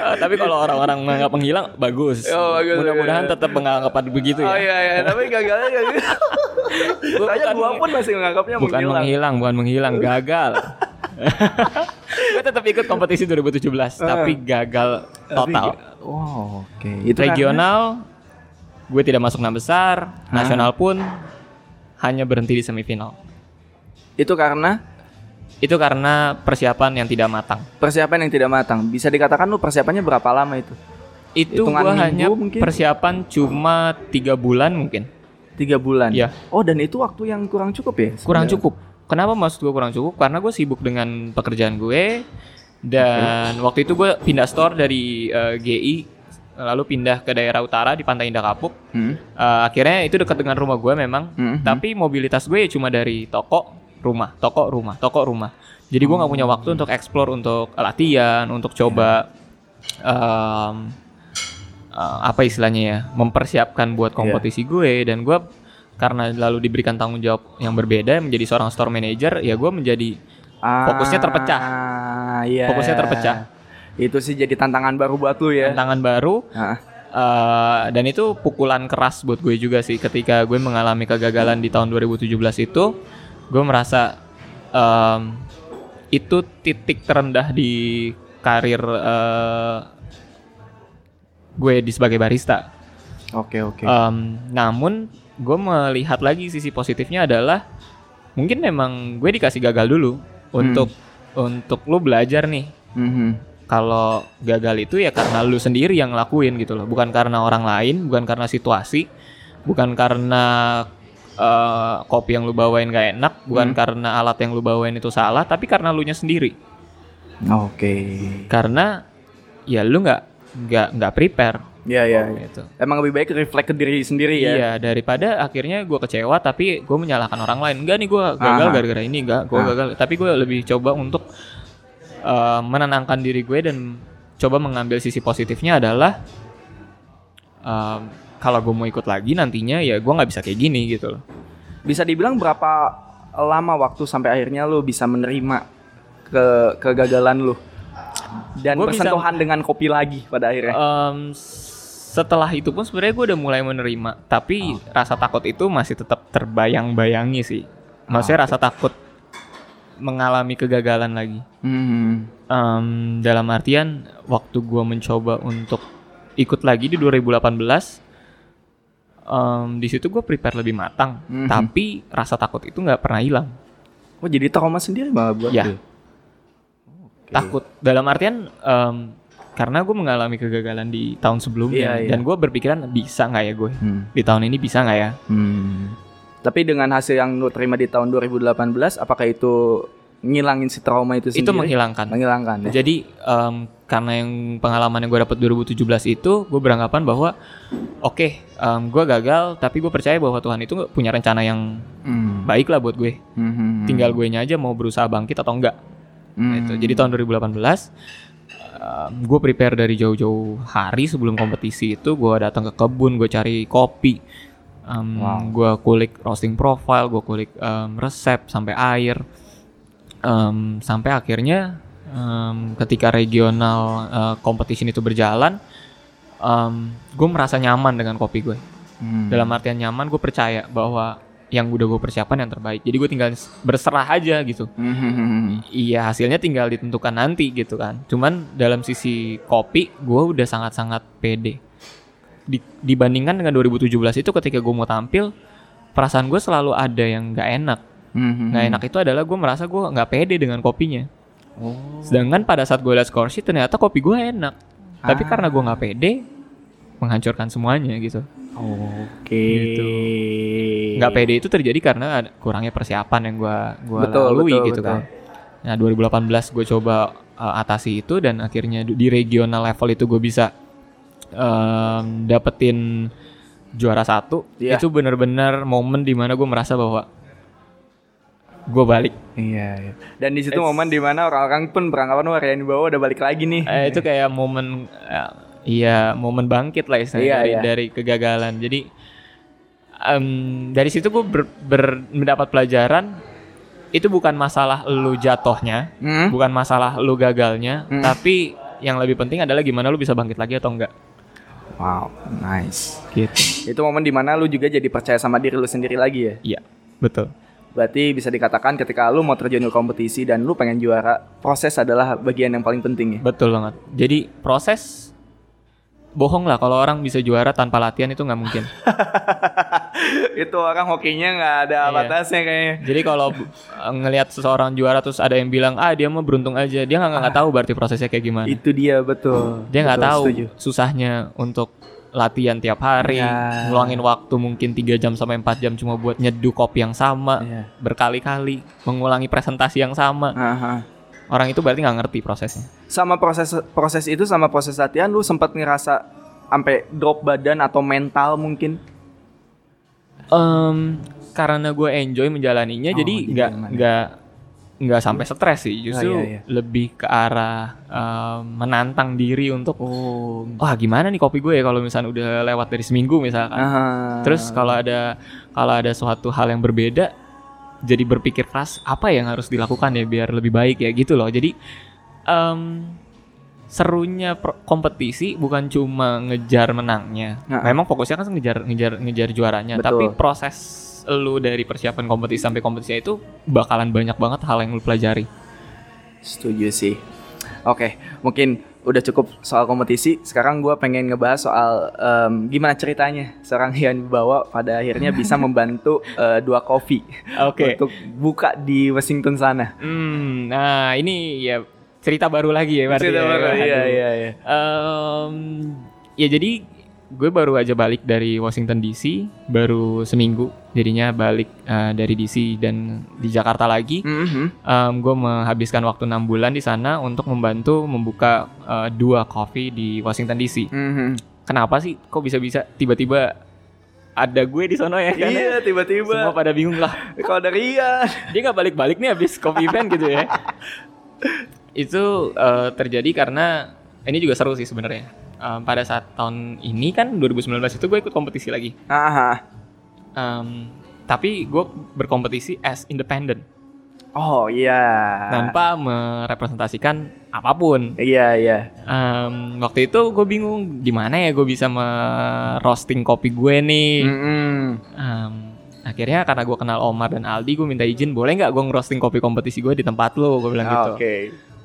Oh, tapi kalau orang-orang menganggap menghilang bagus. Oh, bagus, Mudah-mudahan bagus. tetap menganggap begitu Oh ya. iya iya, tapi gagalnya gak gitu. Saya bukan gua pun masih menganggapnya bukan menghilang. menghilang, bukan menghilang, gagal. gue tetap ikut kompetisi 2017, tapi gagal total. Oh, oke. Itu Regional gue tidak masuk enam besar, nasional pun hanya berhenti di semifinal. itu karena Itu karena persiapan yang tidak matang. persiapan yang tidak matang. Bisa dikatakan lu persiapannya berapa lama itu? Itu gue hanya mungkin? persiapan cuma tiga bulan mungkin. Tiga bulan. Iya. Oh dan itu waktu yang kurang cukup ya? Kurang sebenarnya? cukup. Kenapa maksud gue kurang cukup? Karena gue sibuk dengan pekerjaan gue dan waktu itu gue pindah store dari eh, GI lalu pindah ke daerah utara di Pantai Indah Kapuk. Hmm. Eh, akhirnya itu dekat dengan rumah gue memang, Hmm. tapi mobilitas gue ya cuma dari toko rumah, toko rumah, toko rumah. Jadi gue nggak punya waktu untuk explore, untuk latihan, untuk coba em, eh, apa istilahnya ya, mempersiapkan buat kompetisi gue dan gue karena lalu diberikan tanggung jawab yang berbeda menjadi seorang store manager, ya gue menjadi Fokusnya terpecah. Ah, iya. Fokusnya terpecah. Itu sih jadi tantangan baru buat lu ya. tantangan baru Ah. Eh, dan itu pukulan keras buat gue juga sih ketika gue mengalami kegagalan di tahun 2017 itu gue merasa em, itu titik terendah di karir eh, gue di sebagai barista. Oke oke. Em, namun gue melihat lagi sisi positifnya adalah mungkin memang gue dikasih gagal dulu untuk untuk lu belajar nih Mhm. Kalau gagal itu ya karena lu sendiri yang ngelakuin gitu loh bukan karena orang lain bukan karena situasi bukan karena eh, kopi yang lu bawain gak enak bukan karena alat yang lu bawain itu salah tapi karena lu nya sendiri Oke. karena ya lu nggak nggak nggak prepare Iya iya. iya. gitu Emang lebih baik reflect ke diri sendiri ya. iya daripada akhirnya gue kecewa tapi gue menyalahkan orang lain enggak nih gue gagal gara-gara ini enggak gue gagal tapi gue lebih coba untuk eh, menenangkan diri gue dan coba mengambil sisi positifnya adalah em, kalau gue mau ikut lagi nantinya ya gue nggak bisa kayak gini gitu loh. Bisa dibilang berapa lama waktu sampai akhirnya lu bisa menerima ke kegagalan lu? Dan Gua bisa- bersentuhan dengan kopi lagi pada akhirnya. Em, setelah itu pun sebenarnya gue udah mulai menerima tapi rasa takut itu masih tetap terbayang-bayangi sih. Maksudnya rasa takut mengalami kegagalan lagi Hmm. Em, dalam artian waktu gue mencoba untuk ikut lagi di 2018 em, di situ gue prepare lebih matang Mhm. tapi rasa takut itu nggak pernah hilang Oh jadi trauma sendiri malah buat Ya. lu? takut dalam artian em, karena gue mengalami kegagalan di tahun sebelumnya Iya, iya. dan gue berpikiran bisa nggak ya gue Hmm. di tahun ini bisa nggak ya Hmm. Tapi dengan hasil yang lu terima di tahun 2018, apakah itu ngilangin si trauma itu sendiri? itu menghilangkan Menghilangkan ya. jadi em, karena yang pengalaman yang gue dapat 2017 itu gue beranggapan bahwa oke em, gue gagal tapi gue percaya bahwa Tuhan itu punya rencana yang Hmm. baik lah buat gue Hmm, hmm, hmm. tinggal gue aja mau berusaha bangkit atau enggak Hmm. Gitu. Jadi tahun 2018 gue prepare dari jauh-jauh hari sebelum kompetisi itu gue datang ke kebun, gue cari kopi, Em, Wow. gue kulik roasting profile, gue kulik em, resep sampai air, Em, sampai akhirnya em, ketika regional eh, competition itu berjalan, gue merasa nyaman dengan kopi gue. Hmm. Dalam artian nyaman, gue percaya bahwa yang udah gue persiapan yang terbaik. Jadi gue tinggal berserah aja gitu. Hmm. Iya hasilnya tinggal ditentukan nanti gitu kan. Cuman dalam sisi kopi gue udah sangat-sangat pede. Di- dibandingkan dengan 2017 itu ketika gue mau tampil perasaan gue selalu ada yang nggak enak. Hmm, hmm, Nggak enak itu adalah gue merasa gue nggak pede dengan kopinya. Oh. Sedangkan pada saat gue liat score sheet ternyata kopi gue enak. Tapi Ah. karena gue nggak pede, menghancurkan semuanya gitu. Oke. Gitu. Nggak pede itu terjadi karena kurangnya persiapan yang gue gua Betul, lalui betul, gitu betul. kan. Nah 2018 gue coba uh, atasi itu dan akhirnya di regional level itu gue bisa um, dapetin juara satu. Iya. Itu bener-bener momen di mana gue merasa bahwa gue balik. Iya, iya. Dan di situ It's- momen di mana orang-orang pun beranggapan wah Ryan Bawa udah balik lagi nih. Eh, itu kayak momen eh, iya momen bangkit lah istilahnya Iya, dari, iya. dari kegagalan. Jadi em, dari situ gue ber, ber- mendapat pelajaran itu bukan masalah lu jatuhnya, Hmm? bukan masalah lu gagalnya, Hmm. tapi yang lebih penting adalah gimana lu bisa bangkit lagi atau enggak. Wow, nice. Gitu. Itu momen di mana lu juga jadi percaya sama diri lu sendiri lagi ya. Iya, betul. Berarti bisa dikatakan ketika lu mau terjun ke kompetisi dan lu pengen juara, proses adalah bagian yang paling penting ya. Betul banget. Jadi proses bohong lah kalau orang bisa juara tanpa latihan itu nggak mungkin. itu orang hokinya nggak ada Iya. batasnya kayaknya. Jadi kalau ngelihat seseorang juara terus ada yang bilang ah dia mah beruntung aja, dia nggak nggak tahu berarti prosesnya kayak gimana. Itu dia betul. Dia nggak tahu setuju. susahnya untuk latihan tiap hari, Ya. ngeluangin waktu mungkin 3 jam sampai 4 jam cuma buat nyeduh kopi yang sama Iya. berkali-kali, mengulangi presentasi yang sama. Aha. Orang itu berarti nggak ngerti prosesnya. Sama proses proses itu sama proses latihan lu sempat ngerasa sampai drop badan atau mental mungkin. Em, karena gue enjoy menjalaninya, Oh, jadi nggak nggak nggak sampai stres sih, justru iya, iya. lebih ke arah em, menantang diri untuk Oh. wah gimana nih kopi gue ya kalau misalnya udah lewat dari seminggu misalkan. Aha. Terus kalau ada kalau ada suatu hal yang berbeda, jadi berpikir keras apa yang harus dilakukan ya biar lebih baik ya gitu loh. Jadi em, serunya kompetisi bukan cuma ngejar menangnya. Nah. Memang fokusnya kan ngejar ngejar ngejar juaranya, Betul. tapi proses lu dari persiapan kompetisi sampai kompetisi itu bakalan banyak banget hal yang lu pelajari. Setuju sih. Oke, mungkin udah cukup soal kompetisi. Sekarang gue pengen ngebahas soal em, gimana ceritanya seorang Ian Bawa pada akhirnya bisa membantu eh, dua kopi Oke. untuk buka di Washington sana. Hmm, nah ini ya cerita baru lagi ya berarti. Cerita ya. baru, iya, Aduh. iya, iya. Em, ya jadi gue baru aja balik dari Washington DC baru seminggu. Jadinya balik eh, dari DC dan di Jakarta lagi. Mhm. Em, gue menghabiskan waktu enam bulan di sana untuk membantu membuka eh, dua coffee di Washington DC Mhm. kenapa sih? Kok bisa-bisa? Tiba-tiba ada gue di sana ya kan? Iya, semua tiba-tiba pada bingung lah. Kalau dari Ian. dia nggak balik-balik nih habis coffee event gitu ya? Itu eh, terjadi karena ini juga seru sih sebenarnya Em, pada saat tahun ini kan 2019 itu gue ikut kompetisi lagi Aha. Em, tapi gue berkompetisi as independent Oh iya. tanpa merepresentasikan apa pun Iya iya. Em, waktu itu gue bingung gimana ya gue bisa merosting kopi gue nih Mhm. Em, akhirnya karena gue kenal Omar dan Aldi gue minta izin boleh nggak gue ngerosting kopi kompetisi gue di tempat lo gue bilang gitu Oke.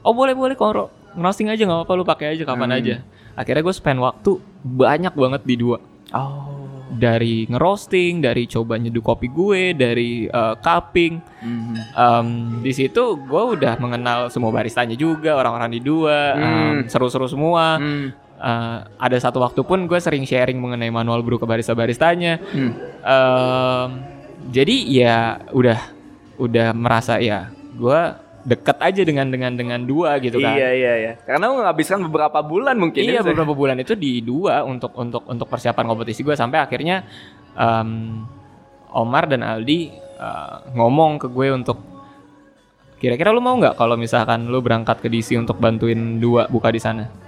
oh boleh boleh kok ngerosting aja nggak apa-apa lu pakai aja kapan Hmm. aja akhirnya gue spend waktu banyak banget di dua Oh. dari ngerosting dari coba nyeduh kopi gue dari eh, cupping Mhm. Em, di situ gue udah mengenal semua baristanya juga orang-orang di dua Hmm. seru-seru semua Hmm. Eh, ada satu waktu pun gue sering sharing mengenai manual brew ke barista-baristanya Hmm. Em, jadi ya udah udah merasa ya gue deket aja dengan dengan dengan dua gitu kan Iya iya iya. Karena menghabiskan beberapa bulan mungkin iya ya. beberapa bulan itu di dua untuk untuk untuk persiapan kompetisi gue sampai akhirnya em, Omar dan Aldi eh, ngomong ke gue untuk kira-kira lu mau nggak kalau misalkan lu berangkat ke DC untuk bantuin dua buka di sana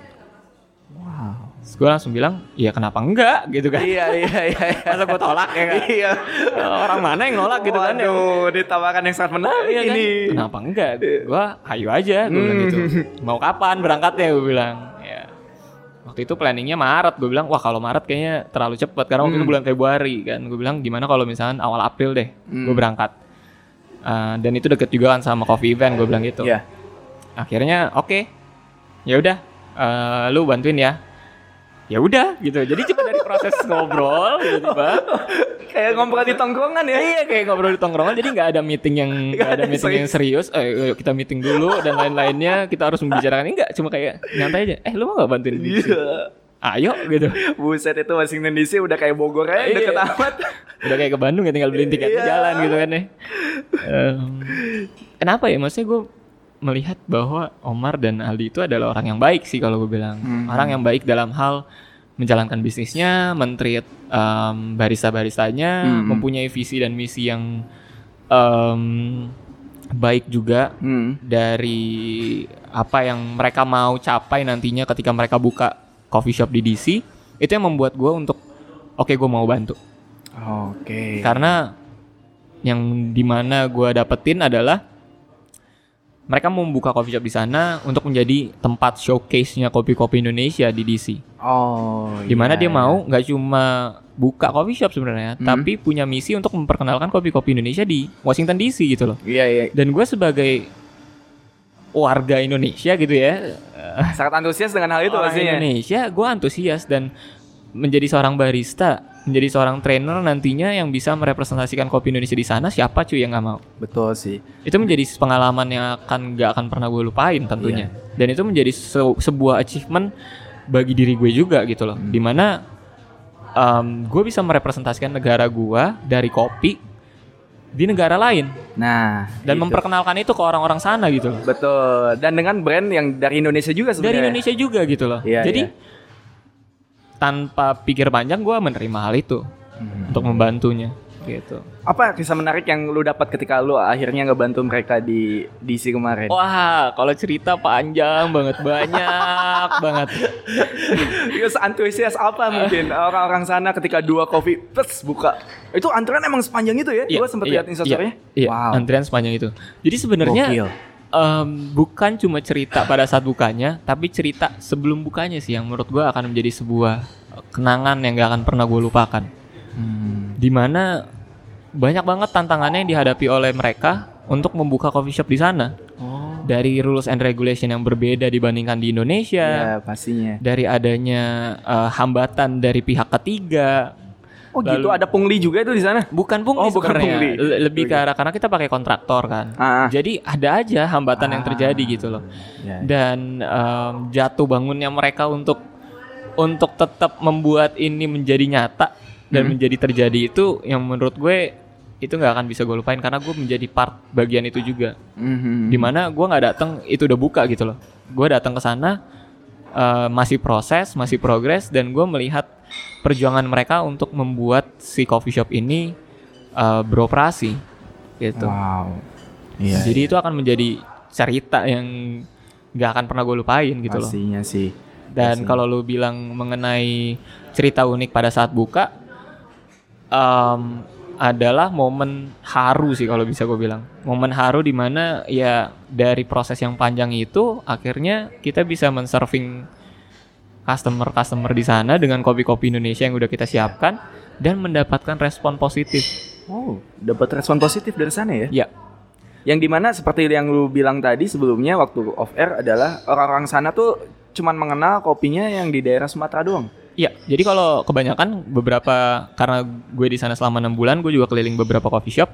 gue langsung bilang ya kenapa enggak gitu kan Iya iya iya. iya. masa gue tolak ya kan Iya. orang mana yang nolak gitu kan ya Waduh, ditawarkan yang sangat menarik Iya kan? ini. Kenapa enggak? Gua ayo aja, gue bilang gitu. Mau kapan berangkatnya? Gue bilang. Ya. Waktu itu planningnya Maret. Gue bilang, wah kalau Maret kayaknya terlalu cepat karena waktu itu Hmm. bulan Februari kan. Gue bilang gimana kalau misalnya awal April deh, gue Hmm. berangkat. Eh, dan itu deket juga kan sama coffee event. Gue bilang gitu. Iya. Akhirnya oke, ya udah, eh, lu bantuin ya. Ya udah gitu. Jadi cuma dari proses ngobrol tiba-tiba Kayak ngobrol di tongkrongan ya. Iya kayak ngobrol di tongkrongan jadi nggak ada meeting yang nggak ada ada meeting yang serius. Eh yuk kita meeting dulu dan lain-lainnya kita harus membicarakan enggak cuma kayak nyantai aja. Eh lu mau nggak bantuin di sini? Iya. Ayo gitu. Buset itu Washington DC udah kayak Bogor aja Iya. deket amat. Udah kayak ke Bandung ya tinggal beliin tiketnya Iya. jalan gitu kan ya. Em, kenapa ya? Maksudnya gue melihat bahwa Omar dan Aldi itu adalah orang yang baik sih kalau gue bilang. Hmm. Orang yang baik dalam hal menjalankan bisnisnya, mentreat em, barista-baristanya, Hmm. mempunyai visi dan misi yang em, baik juga Hmm. dari apa yang mereka mau capai nantinya ketika mereka buka coffee shop di DC itu yang membuat gue untuk oke gue mau bantu Oke. karena yang di mana gue dapetin adalah mereka mau membuka coffee shop di sana untuk menjadi tempat showcase-nya kopi-kopi Indonesia di DC. Oh. Di mana iya. dia mau nggak cuma buka coffee shop sebenarnya, Hmm. tapi punya misi untuk memperkenalkan kopi-kopi Indonesia di Washington DC gitu loh. Iya iya. Dan gue sebagai warga Indonesia gitu ya, Sangat antusias dengan hal itu pastinya. Indonesia, gue antusias dan menjadi seorang barista, menjadi seorang trainer nantinya yang bisa merepresentasikan kopi Indonesia di sana. Siapa cuy yang nggak mau? Betul sih. Itu menjadi pengalaman yang akan nggak akan pernah gue lupain tentunya. Dan itu menjadi se- sebuah achievement bagi diri gue juga gitu loh. Di mana gue bisa merepresentasikan negara gue dari kopi di negara lain Nah, dan itu. memperkenalkan itu ke orang-orang sana gitu loh. Betul. Dan dengan brand yang dari Indonesia juga dari sebenarnya. Indonesia juga gitu loh. Iya, Jadi iya. Tanpa pikir panjang gue menerima hal itu Hmm. untuk membantunya gitu. Apa kisah menarik yang lu dapat ketika lu akhirnya ngebantu mereka di DC kemarin? Wah, kalau cerita panjang banget, banyak banget. Iya, antusias apa mungkin orang-orang sana ketika dua kopi plus buka. Itu antrean emang sepanjang itu ya? Iya, Gua sempet iya, lihat instastorynya. Iya, Wow. antrian sepanjang itu. Jadi sebenarnya Gokil. Em, bukan cuma cerita pada saat bukanya, tapi cerita sebelum bukanya sih yang menurut gue akan menjadi sebuah kenangan yang gak akan pernah gue lupakan. Hmm. Di mana banyak banget tantangannya yang dihadapi oleh mereka untuk membuka coffee shop di sana. Oh. Dari rules and regulation yang berbeda dibandingkan di Indonesia, Ya, pastinya. dari adanya eh, hambatan dari pihak ketiga. Oh gitu, Lalu- ada pungli juga itu di sana? Bukan pungli Oh, bukan pungli. Le- Lebih ke arah karena kita pakai kontraktor kan. Ah. Jadi ada aja hambatan yang Ah. terjadi gitu loh. Ya. Dan em, jatuh bangunnya mereka untuk untuk tetap membuat ini menjadi nyata dan Hmm. menjadi terjadi itu yang menurut gue itu nggak akan bisa gue lupain karena gue menjadi part bagian itu juga. Mhm. Di mana gue nggak datang itu udah buka gitu loh. Gue datang ke sana eh, masih proses, masih progres dan gue melihat perjuangan mereka untuk membuat si coffee shop ini eh, beroperasi gitu. Wow. Iya. Jadi itu akan menjadi cerita yang nggak akan pernah gue lupain gitu loh. Pastinya sih. Dan kalau lu bilang mengenai cerita unik pada saat buka, em, adalah momen haru sih kalau bisa gue bilang. Momen haru di mana ya dari proses yang panjang itu akhirnya kita bisa menserving customer-customer di sana dengan kopi-kopi Indonesia yang udah kita siapkan dan mendapatkan respon positif. Oh, dapat respon positif dari sana ya? Ya, Yang di mana seperti yang lu bilang tadi sebelumnya waktu off air adalah orang-orang sana tuh cuman mengenal kopinya yang di daerah Sumatera doang. Iya, jadi kalau kebanyakan beberapa karena gue di sana selama enam bulan, gue juga keliling beberapa coffee shop.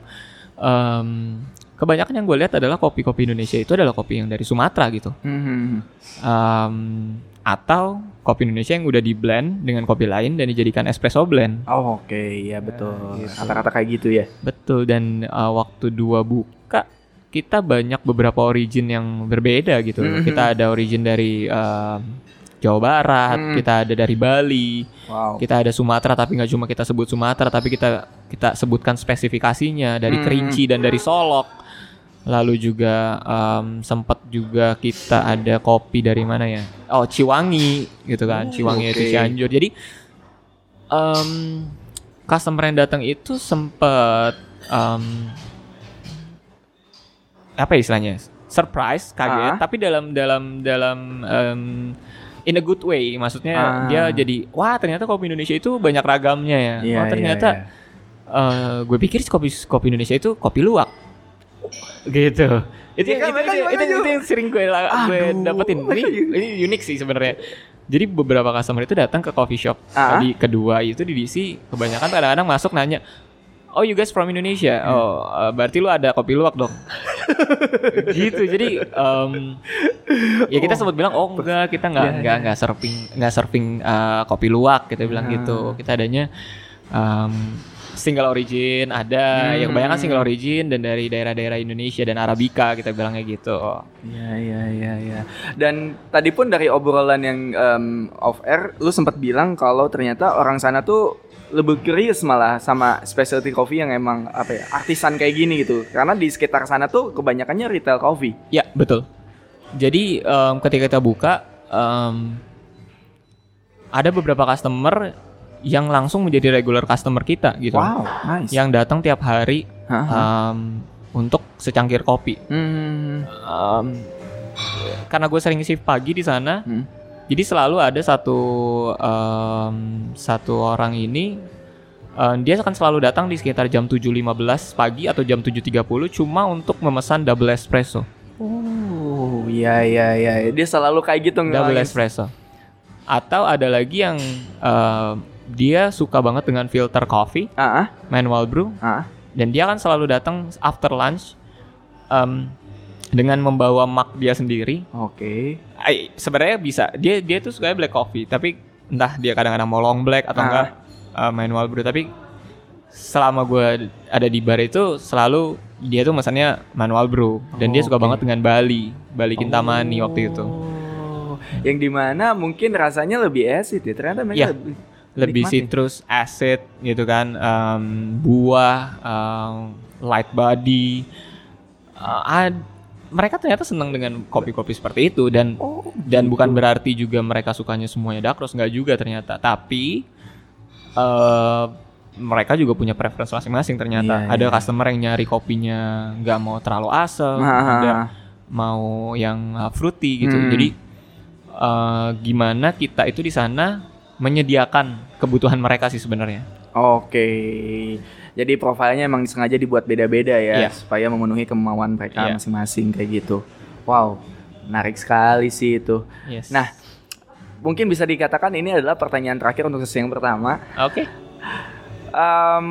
em, kebanyakan yang gue lihat adalah kopi-kopi Indonesia itu adalah kopi yang dari Sumatera gitu, Hmm. Em, atau kopi Indonesia yang udah di blend dengan kopi lain dan dijadikan espresso blend. Oh, oke, iya betul. gitu. Kata-kata kayak gitu ya. Betul dan eh, waktu dua buka kita banyak beberapa origin yang berbeda gitu. Mhm. Kita ada origin dari em, Jawa Barat, Hmm. kita ada dari Bali, Wow. kita ada Sumatera tapi nggak cuma kita sebut Sumatera tapi kita kita sebutkan spesifikasinya dari Hmm. Kerinci dan dari Solok lalu juga em, sempat juga kita ada kopi dari mana ya? Oh Ciwangi gitu kan. Oh, Ciwangi itu oke. Cianjur. Jadi em, customer yang datang itu sempat em, apa ya istilahnya? Surprise kaget. Ah. tapi dalam dalam dalam em, in a good way. Maksudnya Ah. dia jadi wah ternyata kopi Indonesia itu banyak ragamnya ya. Iya, oh ternyata iya, eh, gue pikir kopi kopi Indonesia itu kopi luwak gitu. Itu Iya kan, itu, itu, itu, makanya. itu yang sering gue la- gue Aduh, dapetin. Ini ini unik sih sebenarnya. Jadi beberapa customer itu datang ke coffee shop. Ah. di kedua itu di DC kebanyakan kadang-kadang masuk nanya oh you guys from Indonesia? Oh uh, berarti lu ada kopi luwak dong. Gitu. Jadi um, ya kita sempat bilang oh enggak kita nggak Ya, nggak nggak serving nggak serving uh, kopi luwak kita bilang Ah. gitu. Kita adanya um, single origin ada yang kebanyakan single origin dan dari daerah-daerah Indonesia dan Arabica kita bilangnya gitu Iya iya iya iya. Dan tadi pun dari obrolan yang em, off air, lu sempat bilang kalau ternyata orang sana tuh lebih curious malah sama specialty coffee yang emang apa ya artisan kayak gini gitu. Karena di sekitar sana tuh kebanyakannya retail coffee. Ya betul. Jadi em, ketika kita buka em, ada beberapa customer yang langsung menjadi regular customer kita gitu. Wow, nice. Yang datang tiap hari Hah? em, untuk secangkir kopi. Hmm. Em, karena gue sering shift pagi di sana, Hmm. jadi selalu ada satu em, satu orang ini em, dia akan selalu datang di sekitar jam 7.15 pagi atau jam 7.30 cuma untuk memesan double espresso. Oh, iya iya iya. Dia selalu kayak gitu double ngelangin- espresso. Atau ada lagi yang eh, dia suka banget dengan filter coffee, Ah, ah, manual brew, ah. dan dia kan selalu datang after lunch em, dengan membawa mug dia sendiri. Oke. Ay, Sebenarnya bisa, dia dia tuh suka black coffee, tapi entah dia kadang-kadang mau long black atau Ah. enggak eh, manual brew, tapi selama gue ada di bar itu selalu dia tuh mesannya manual brew dan dia suka Oke. banget dengan Bali, Bali Kintamani waktu itu. Oh, yang di mana mungkin rasanya lebih acid ya. Ternyata mereka Iya. lebih lebih nikmatin. citrus, acid gitu kan, em, buah, em, light body. Eh, ad- mereka ternyata senang dengan kopi-kopi seperti itu dan Oh, dan bukan berarti juga mereka sukanya semuanya dakros nggak juga ternyata. Tapi eh mereka juga punya preference masing-masing ternyata. Iya, ada iya. customer yang nyari kopinya nggak mau terlalu asam, ada mau yang uh, fruity gitu. Hmm. Jadi uh, gimana kita itu di sana menyediakan kebutuhan mereka sih sebenarnya. Oke. Jadi profilnya emang sengaja dibuat beda-beda ya Iya. supaya memenuhi kemauan mereka Iya. masing-masing kayak gitu. Wow, menarik sekali sih itu. Yes. Nah, mungkin bisa dikatakan ini adalah pertanyaan terakhir untuk sesi yang pertama. oke. Em,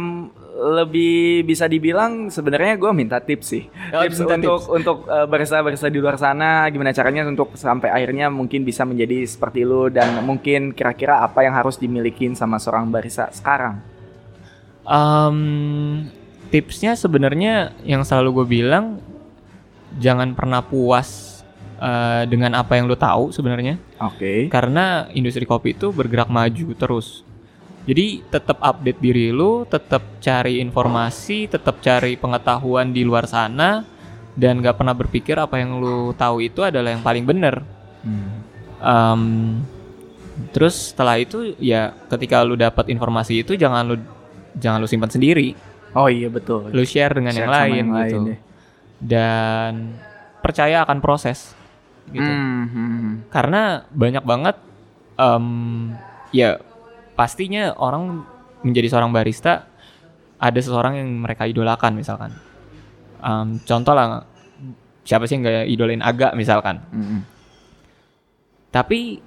lebih bisa dibilang sebenarnya gue minta tips sih. Oh, tips minta untuk tips. untuk eh, barista-barista di luar sana gimana caranya untuk sampai akhirnya mungkin bisa menjadi seperti lu dan mungkin kira-kira apa yang harus dimilikin sama seorang barista sekarang. Em, tipsnya sebenarnya yang selalu gue bilang jangan pernah puas uh, dengan apa yang lo tahu sebenarnya Oke. karena industri kopi itu bergerak maju terus. Jadi tetap update diri lu, tetap cari informasi, tetap cari pengetahuan di luar sana dan gak pernah berpikir apa yang lu tahu itu adalah yang paling benar. Hmm. Em, terus setelah itu ya ketika lu dapat informasi itu jangan lu jangan lu simpan sendiri, Oh iya betul. lu share dengan Share yang lain yang gitu. lain deh. Dan percaya akan proses gitu. Hmm, hmm, hmm. Karena banyak banget em, ya pastinya orang menjadi seorang barista ada seseorang yang mereka idolakan misalkan. Em, contoh lah siapa sih yang gak idolain aga misalkan. Hmm, hmm. Tapi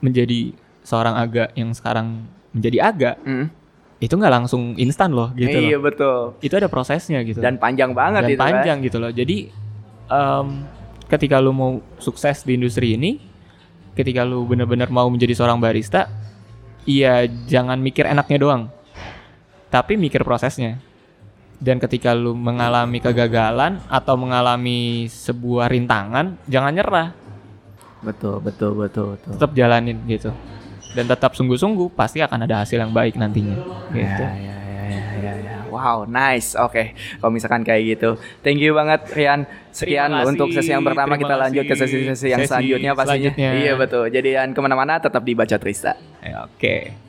menjadi seorang aga yang sekarang menjadi aga Hmm. itu nggak langsung instan loh gitu iya loh. betul. Itu ada prosesnya gitu. Dan panjang banget Dan itu kan. panjang gitu loh. Jadi em, ketika lu mau sukses di industri ini, ketika lu bener-bener mau menjadi seorang barista, iya jangan mikir enaknya doang, tapi mikir prosesnya. Dan ketika lu mengalami kegagalan atau mengalami sebuah rintangan, jangan nyerah, Betul, betul, betul, betul. tetap jalanin gitu. Dan tetap sungguh-sungguh pasti akan ada hasil yang baik nantinya. Gitu. Ya, ya, ya, ya, ya, ya. Wow, nice. Oke, kalau misalkan kayak gitu. Thank you banget Rian. Sekian Terima kasih, untuk sesi yang pertama terima kita lanjut ke sesi-sesi yang Sesi selanjutnya pastinya. selanjutnya. Iya betul. Jadi jangan ke mana-mana, tetap di Baca Trista. Ya, Oke.